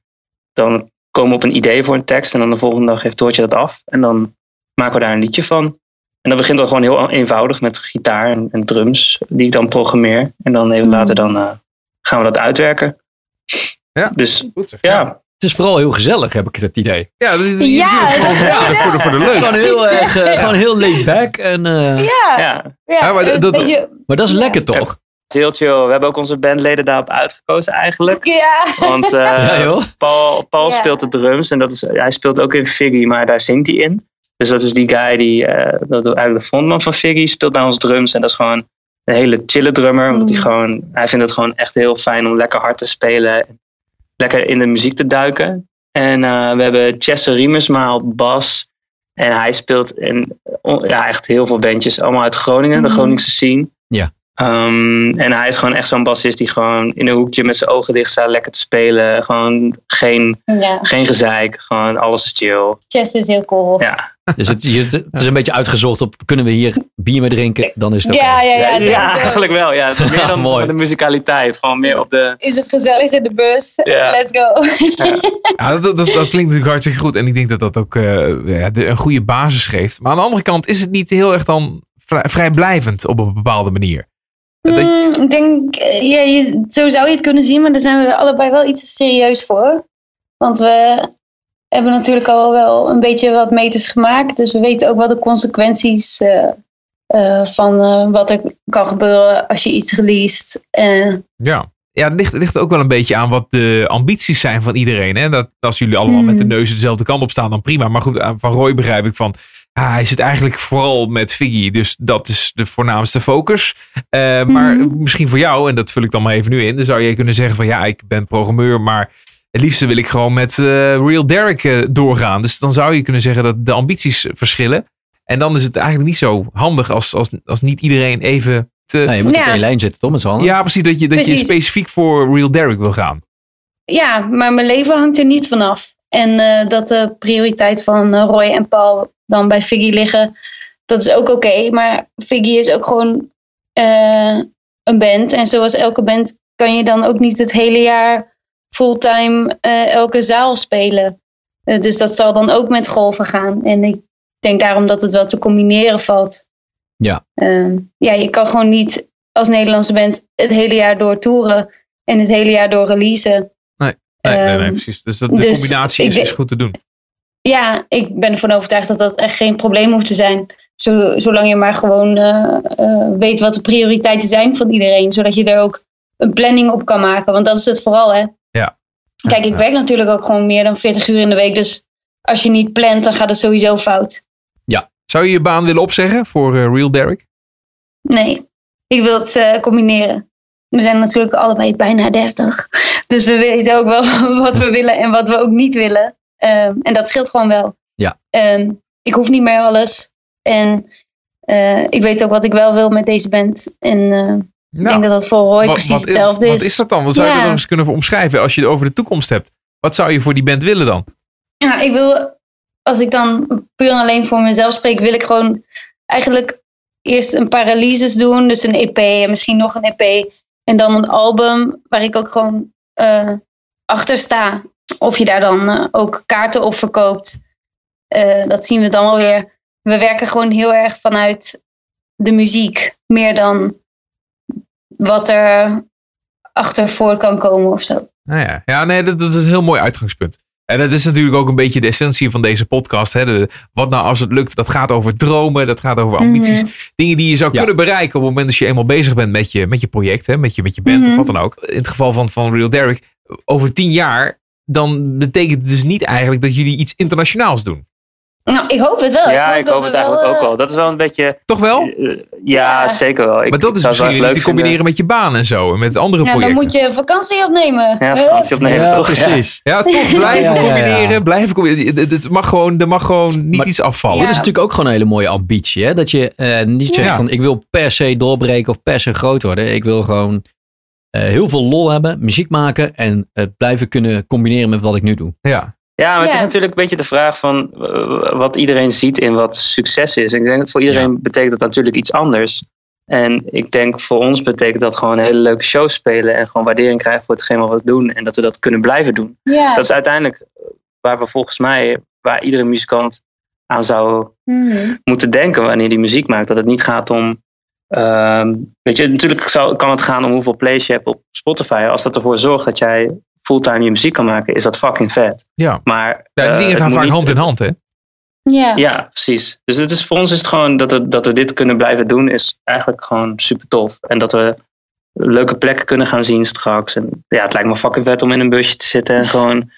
dan komen we op een idee voor een tekst. En dan de volgende dag heeft Doortje dat af. En dan maken we daar een liedje van. En dat begint dan gewoon heel eenvoudig met gitaar en, en drums, die ik dan programmeer. En dan even later dan, eh, gaan we dat uitwerken. Ja. Dus Goed zeg. ja, Het is vooral heel gezellig, heb ik het idee. Ja, dit- dit- Ja, is gewoon dat- voor de, voor leuk. gewoon heel, erg, eh, gewoon heel laid back. En, eh, Ja, ja, ja, Ja, maar dat- beetje- maar dat is Ja. lekker toch? het is heel chill. We hebben ook onze bandleden daarop uitgekozen eigenlijk. ja. Want eh, Ja, joh. Paul, Paul Ja. speelt de drums en dat is, hij speelt ook in Figgy, maar daar zingt hij in. Dus dat is die guy die, eh, dat eigenlijk de frontman van Figgy, speelt bij ons drums. En dat is gewoon een hele chille drummer. Omdat hij Mm. gewoon, hij vindt het gewoon echt heel fijn om lekker hard te spelen. En lekker in de muziek te duiken. En eh, we hebben Chester Riemersma op bas. En hij speelt in on- ja, echt heel veel bandjes, allemaal uit Groningen, de Mhm. Groningse scene. Ja. Ehm, en hij is gewoon echt zo'n bassist die gewoon in een hoekje met zijn ogen dicht staat, lekker te spelen. Gewoon geen, ja, geen gezeik, gewoon alles is chill. chess is heel cool. Ja, Dus het, je- het is een beetje uitgezocht op, kunnen we hier bier mee drinken? Dan is het ja, ja. ja, ja, eigenlijk wel. Ja. Meer dan mooi. de musicaliteit, gewoon meer op de... Is het gezellig in de bus? Let's go. Ja, dat, dat, dat klinkt natuurlijk hartstikke goed. En ik denk dat dat ook eh, een goede basis geeft. Maar aan de andere kant is het niet heel erg dan vrij, vrijblijvend op een bepaalde manier. Dat- Mm, ik denk, eh, ja, je, zo zou je het kunnen zien, maar daar zijn we allebei wel iets te serieus voor. Want we, hebben natuurlijk al wel een beetje wat meters gemaakt. Dus we weten ook wel de consequenties eh, eh, van eh, wat er kan gebeuren als je iets released. Eh, Ja. Ja, het ligt, het ligt ook wel een beetje aan wat de ambities zijn van iedereen. Hè? Dat, als jullie allemaal met de neus dezelfde kant op staan, dan prima. Maar goed, van Roy begrijp ik van... ah, hij zit eigenlijk vooral met Figgy. Dus dat is de voornaamste focus. Eh, Maar Mhm. misschien voor jou, en dat vul ik dan maar even nu in... dan zou je kunnen zeggen van ja, ik ben programmeur... maar het liefste wil ik gewoon met eh, Real Derek eh, doorgaan. Dus dan zou je kunnen zeggen dat de ambities verschillen. En dan is het eigenlijk niet zo handig als, als, als niet iedereen even... Te, Nou, je moet op één lijn zitten, toch? Met z'n allen? ja, precies. Dat je, dat je specifiek voor Real Derek wil gaan. ja, maar mijn leven hangt er niet vanaf. En eh, dat de prioriteit van eh, Roy en Paul dan bij Figgy liggen, dat is ook oké. Maar Figgy is ook gewoon eh, een band. En zoals elke band kan je dan ook niet het hele jaar fulltime elke zaal spelen. Dus dat zal dan ook met golven gaan. En ik denk daarom dat het wel te combineren valt. Ja. Ehm, ja, je kan gewoon niet als Nederlandse band het hele jaar door toeren en het hele jaar door releasen. Nee, nee, nee, Ehm, precies. Dus dat, de dus combinatie is, goed te doen. Ja, ik ben ervan overtuigd dat dat echt geen probleem hoeft te zijn. Zo, zolang je maar gewoon eh, eh, weet wat de prioriteiten zijn van iedereen. Zodat je er ook een planning op kan maken. Want dat is het vooral, hè. Ja. Kijk, ik Ja. werk natuurlijk ook gewoon meer dan 40 uur in de week. Dus als je niet plant, dan gaat het sowieso fout. Zou je je baan willen opzeggen voor eh, Real Derek? Nee, ik wil het combineren. We zijn natuurlijk allebei bijna 30. Dus we weten ook wel wat we willen en wat we ook niet willen. Ehm, en dat scheelt gewoon wel. Ja. Ehm, ik hoef niet meer alles. En eh, ik weet ook wat ik wel wil met deze band. En eh, ik denk dat dat voor Roy wat, precies wat, hetzelfde wat is. is dat dan? Wat zou je dat nog eens kunnen omschrijven als je het over de toekomst hebt? Wat zou je voor die band willen dan? Ja, ik wil, als ik dan puur en alleen voor mezelf spreek, wil ik gewoon eigenlijk eerst een paar releases doen. Dus een EP en misschien nog een EP. En dan een album waar ik ook gewoon eh, achter sta. Of je daar dan eh, ook kaarten op verkoopt. Eh, dat zien we dan wel weer. We werken gewoon heel erg vanuit de muziek. Meer dan wat er achter voor kan komen of zo. Nou ja, ja nee, dat is een heel mooi uitgangspunt. En dat is natuurlijk ook een beetje de essentie van deze podcast. Hè? De, wat nou als het lukt? Dat gaat over dromen, dat gaat over ambities. Mhm. Dingen die je zou Ja. kunnen bereiken op het moment dat je eenmaal bezig bent met je, met je project, hè? Met, je, met je band of Mhm. wat dan ook. In het geval van, van Real Derek, over tien jaar, dan betekent het dus niet eigenlijk dat jullie iets internationaals doen. Nou, ik hoop het wel. ja, hoop ik dat hoop het eigenlijk wel, ook eh, wel. Dat is wel een beetje... Toch wel? eh, ja, Ja. zeker wel. Ik, maar dat ik is misschien leuk te vinden. combineren met je baan en zo. En met andere Ja, dan projecten. moet je vakantie opnemen. Ja, vakantie opnemen Ja, toch? precies. Ja, toch blijven Ja, ja, ja. combineren. Blijven combineren. Het, mag gewoon, er mag gewoon niet Maar- iets afvallen. Ja. Dit is natuurlijk ook gewoon een hele mooie ambitie. Hè? Dat je eh, niet zegt Ja. van ik wil per se doorbreken of per se groot worden. Ik wil gewoon eh, heel veel lol hebben, muziek maken en het blijven kunnen combineren met wat ik nu doe. Ja. Ja, maar het is natuurlijk een beetje de vraag van wat iedereen ziet in wat succes is. Ik denk dat voor iedereen betekent dat natuurlijk iets anders. En ik denk voor ons betekent dat gewoon hele leuke shows spelen en gewoon waardering krijgen voor hetgeen wat we doen en dat we dat kunnen blijven doen. Dat is uiteindelijk waar we volgens mij, waar iedere muzikant aan zou Mhm. moeten denken wanneer die muziek maakt. Dat het niet gaat om. ehm, weet je, natuurlijk zou, kan het gaan om hoeveel plays je hebt op Spotify. Als dat ervoor zorgt dat jij fulltime je muziek kan maken, is dat fucking vet. Ja. Maar Ja, die eh, dingen het gaan vaak niet- hand in hand, hè? Ja. Ja, precies. Dus het is, voor ons is het gewoon dat, het, dat we dit kunnen blijven doen, is eigenlijk gewoon super tof. En dat we leuke plekken kunnen gaan zien straks. En ja, het lijkt me fucking vet om in een busje te zitten en gewoon,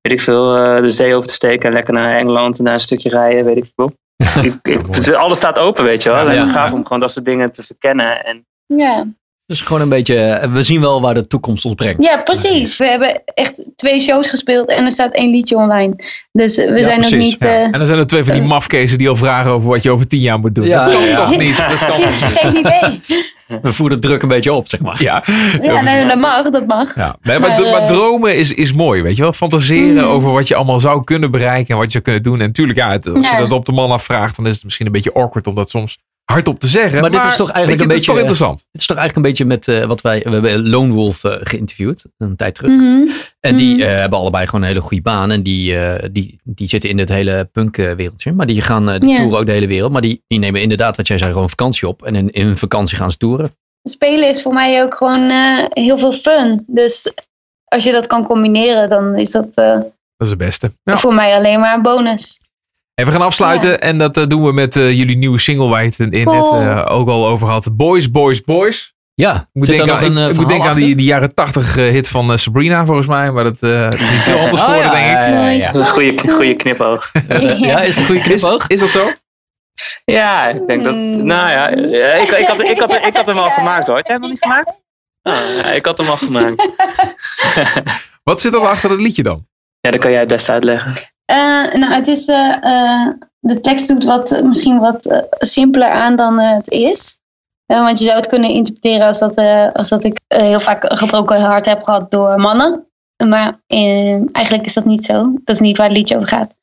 weet ik veel, eh, de zee over te steken en lekker naar Engeland en daar een stukje rijden, weet ik veel. Dus ik, ik- het- alles staat open, weet je wel. Ja, ja. gaaf om gewoon dat soort dingen te verkennen. En Ja. Dus gewoon een beetje, eh, we zien wel waar de toekomst ons brengt. ja, precies. We hebben echt twee shows gespeeld en er staat één liedje online. Dus we Ja, zijn precies, niet... Ja. eh, En dan zijn er twee van die eh. mafkezen die al vragen over wat je over tien jaar moet doen. Ja, dat kan ja. toch niet? Dat kan geen idee. We voeren druk een beetje op, zeg maar. Ja. Ja, nee, dat mag, dat mag. Ja. Nee, maar, Maar, maar dromen is, is mooi, weet je wel. Fantaseren Mhm. over wat je allemaal zou kunnen bereiken en wat je zou kunnen doen. En natuurlijk, ja, het- als Ja. je dat op de man afvraagt, dan is het misschien een beetje awkward om dat soms hardop te zeggen. Maar dit is toch eigenlijk je, een dat is toch beetje- interessant. Het is toch eigenlijk een beetje met eh, wat wij, we hebben Lone Wolf eh, geïnterviewd, een tijd terug. Mhm. En die Mhm. eh, hebben allebei gewoon een hele goede baan. En die, eh, die, die zitten in het hele punkwereldje. Maar die gaan uh, die Ja. toeren ook de hele wereld. Maar die, die nemen inderdaad, wat jij zei, gewoon vakantie op. En in, in hun vakantie gaan ze toeren. Spelen is voor mij ook gewoon eh, heel veel fun. Dus als je dat kan combineren, dan is dat eh, Dat is het beste. Ja. Voor mij alleen maar een bonus. En we gaan afsluiten en dat eh, doen we met eh, jullie nieuwe single waar je het in net Cool. eh, ook al over had. Boys, Boys, Boys. Ja, Ik moet denken, aan, een ik, eh, ik moet denken aan die, die jaren 80 eh, hit van Sabrina volgens mij. Maar dat eh, dat is heel anders Oh, ja, denk ik. ja, ja, ja. Dat is een goede, goede knipoog. Ja, is het een goede knipoog? is dat zo? Ja, ik denk dat. Mm. Nou ja, ik, ik, had, ik, had, ik had hem al gemaakt hoor. Had jij hem nog niet gemaakt? Ah, ja, ik had hem al gemaakt. Wat zit er achter het liedje dan? Ja, dat kan jij het best uitleggen. Eh, nou, het is, eh, eh, de tekst doet wat, misschien wat simpeler aan dan het is. Want je zou het kunnen interpreteren als dat, als dat ik heel vaak een gebroken hart heb gehad door mannen. Maar eh, eigenlijk is dat niet zo. Dat is niet waar het liedje over gaat.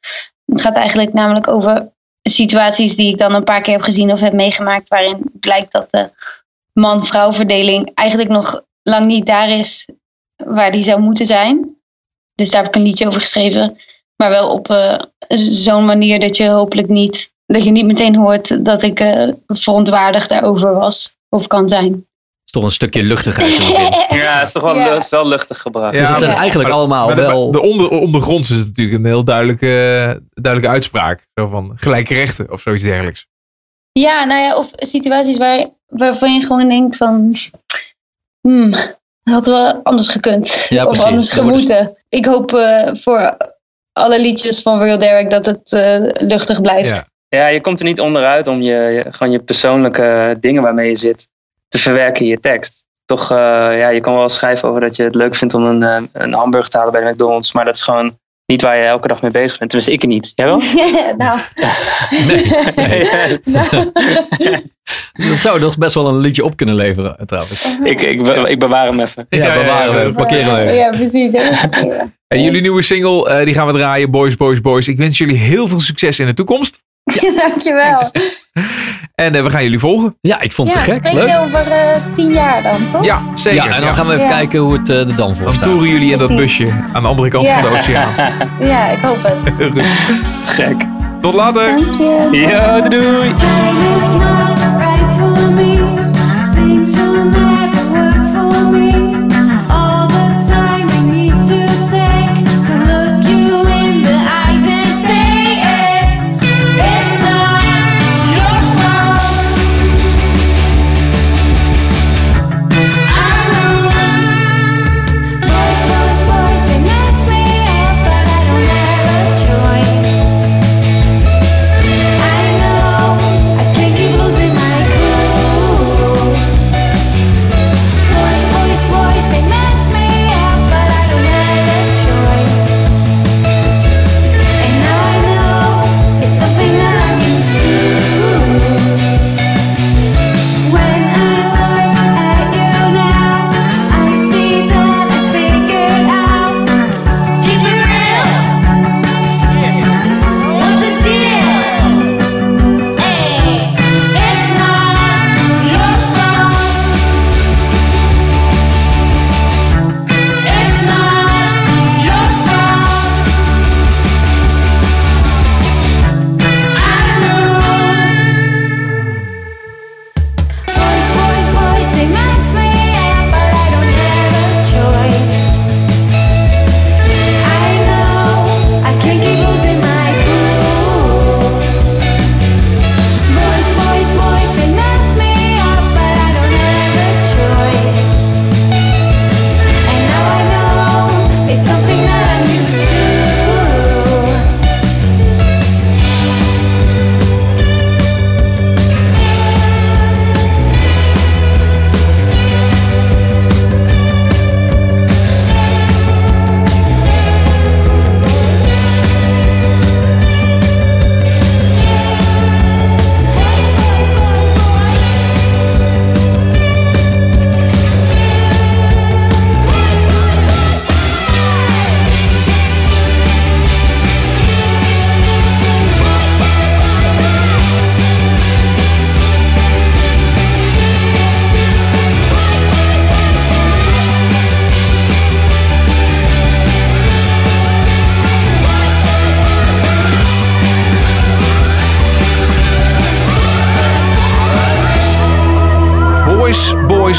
Het gaat eigenlijk namelijk over situaties die ik dan een paar keer heb gezien of heb meegemaakt. Waarin blijkt dat de man-vrouw verdeling eigenlijk nog lang niet daar is waar die zou moeten zijn. Dus daar heb ik een liedje over geschreven. Maar wel op eh, zo'n manier dat je hopelijk niet, dat je niet meteen hoort dat ik eh, verontwaardigd daarover was of kan zijn. is toch een stukje luchtigheid. Ja, het is toch wel, Ja. het is wel luchtig gebracht. Ja, Dus het zijn maar- eigenlijk allemaal Maar de, wel... de onder, ondergronds is het natuurlijk een heel duidelijke, duidelijke uitspraak. Zo van gelijke rechten of zoiets dergelijks. Ja, nou ja, of situaties waar, waarvan je gewoon denkt van, hmm, dat had wel anders gekund. Ja, of anders gemoeten. Ik hoop eh, voor alle liedjes van Real Derek dat het eh, luchtig blijft. Ja. Ja, je komt er niet onderuit om je, je- gewoon je persoonlijke dingen waarmee je zit te verwerken in je tekst. Toch, eh, ja, je kan wel schrijven over dat je het leuk vindt om een, eh, een hamburger te halen bij de McDonald's, maar dat is gewoon niet waar je elke dag mee bezig bent. Tenminste, ik niet. Jij wel? nou, Nee, nou. dat zou nog best wel een liedje op kunnen leveren, eh, trouwens. ik, ik, be- ik bewaar hem even. Ja, Ja, ja, bewaren ja, we, parkeren even. Ja, precies. En jullie nieuwe single, eh, die gaan we draaien. Boys, Boys, Boys. Ik wens jullie heel veel succes in de toekomst. Dankjewel. En eh, we gaan jullie volgen. Ja, ik vond Ja, het te gek. Leuk. je over eh, tien jaar dan, toch? Ja, zeker. Ja, en dan Ja. gaan we even Ja. kijken hoe het eh, er dan voor Dan staat. toeren jullie in dat busje aan de andere kant Ja. van de oceaan. Ja, ik hoop het. Goed. Gek. Tot later. Dank je. Yo, doei!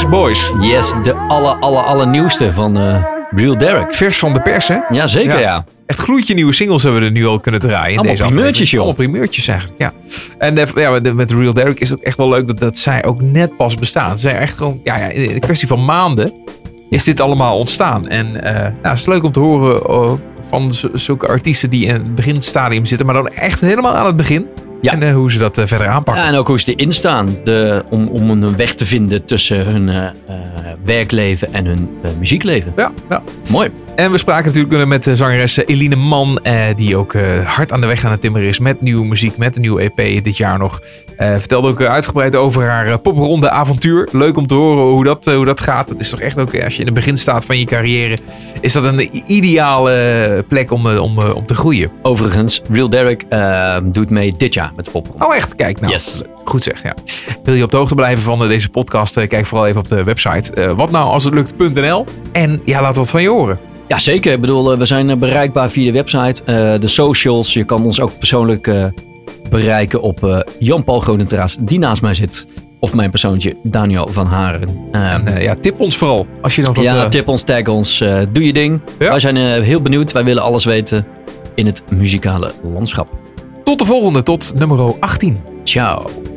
Boys. Yes, de aller, aller, allernieuwste van eh Real Derek. Vers van de pers, hè? Ja, zeker Ja. ja. echt gloedje nieuwe singles hebben we er nu al kunnen draaien. In Allemaal deze primeurtjes, joh. Allemaal primeurtjes eigenlijk, ja. En eh, ja, met- Real Derek is het ook echt wel leuk dat, dat zij ook net pas bestaan. Ze zijn echt gewoon, ja, ja, in een kwestie van maanden is dit allemaal ontstaan. En nou, het is leuk om te horen van zulke artiesten die in het beginstadium zitten, maar dan echt helemaal aan het begin. Ja. En eh, hoe ze dat eh, verder aanpakken. Ja, en ook hoe ze erin staan. De, om, om een weg te vinden tussen hun eh, werkleven en hun muziekleven. Ja, ja. Mooi. En we spraken natuurlijk met de zangeres Eline Man, eh, die ook eh, hard aan de weg aan het timmeren is met nieuwe muziek, met een nieuwe EP dit jaar nog. Eh, vertelde ook uitgebreid over haar popronde avontuur. Leuk om te horen hoe dat, hoe dat gaat. Het is toch echt ook, als je in het begin staat van je carrière, is dat een ideale plek om, om, om te groeien. Overigens, Real Derek doet mee dit jaar met de pop. Oh echt? Kijk nou. Yes. Goed zeg, ja. Wil je op de hoogte blijven van eh, deze podcast? eh, Kijk vooral even op de website eh, watnoualshetlukt.nl En ja, laat wat van je horen. Ja, zeker. Ik bedoel, we zijn bereikbaar via de website, eh, de socials. Je kan ons ook persoonlijk eh, bereiken op eh, Jan-Paul Grodentraas, die naast mij zit. Of mijn persoontje, Daniel van Haren. Eh, En ja, tip ons vooral als je wat... ja, tip ons, tag ons, doe je ding. Ja. Wij zijn heel benieuwd. Wij willen alles weten in het muzikale landschap. Tot de volgende, tot nummer 18. Ciao.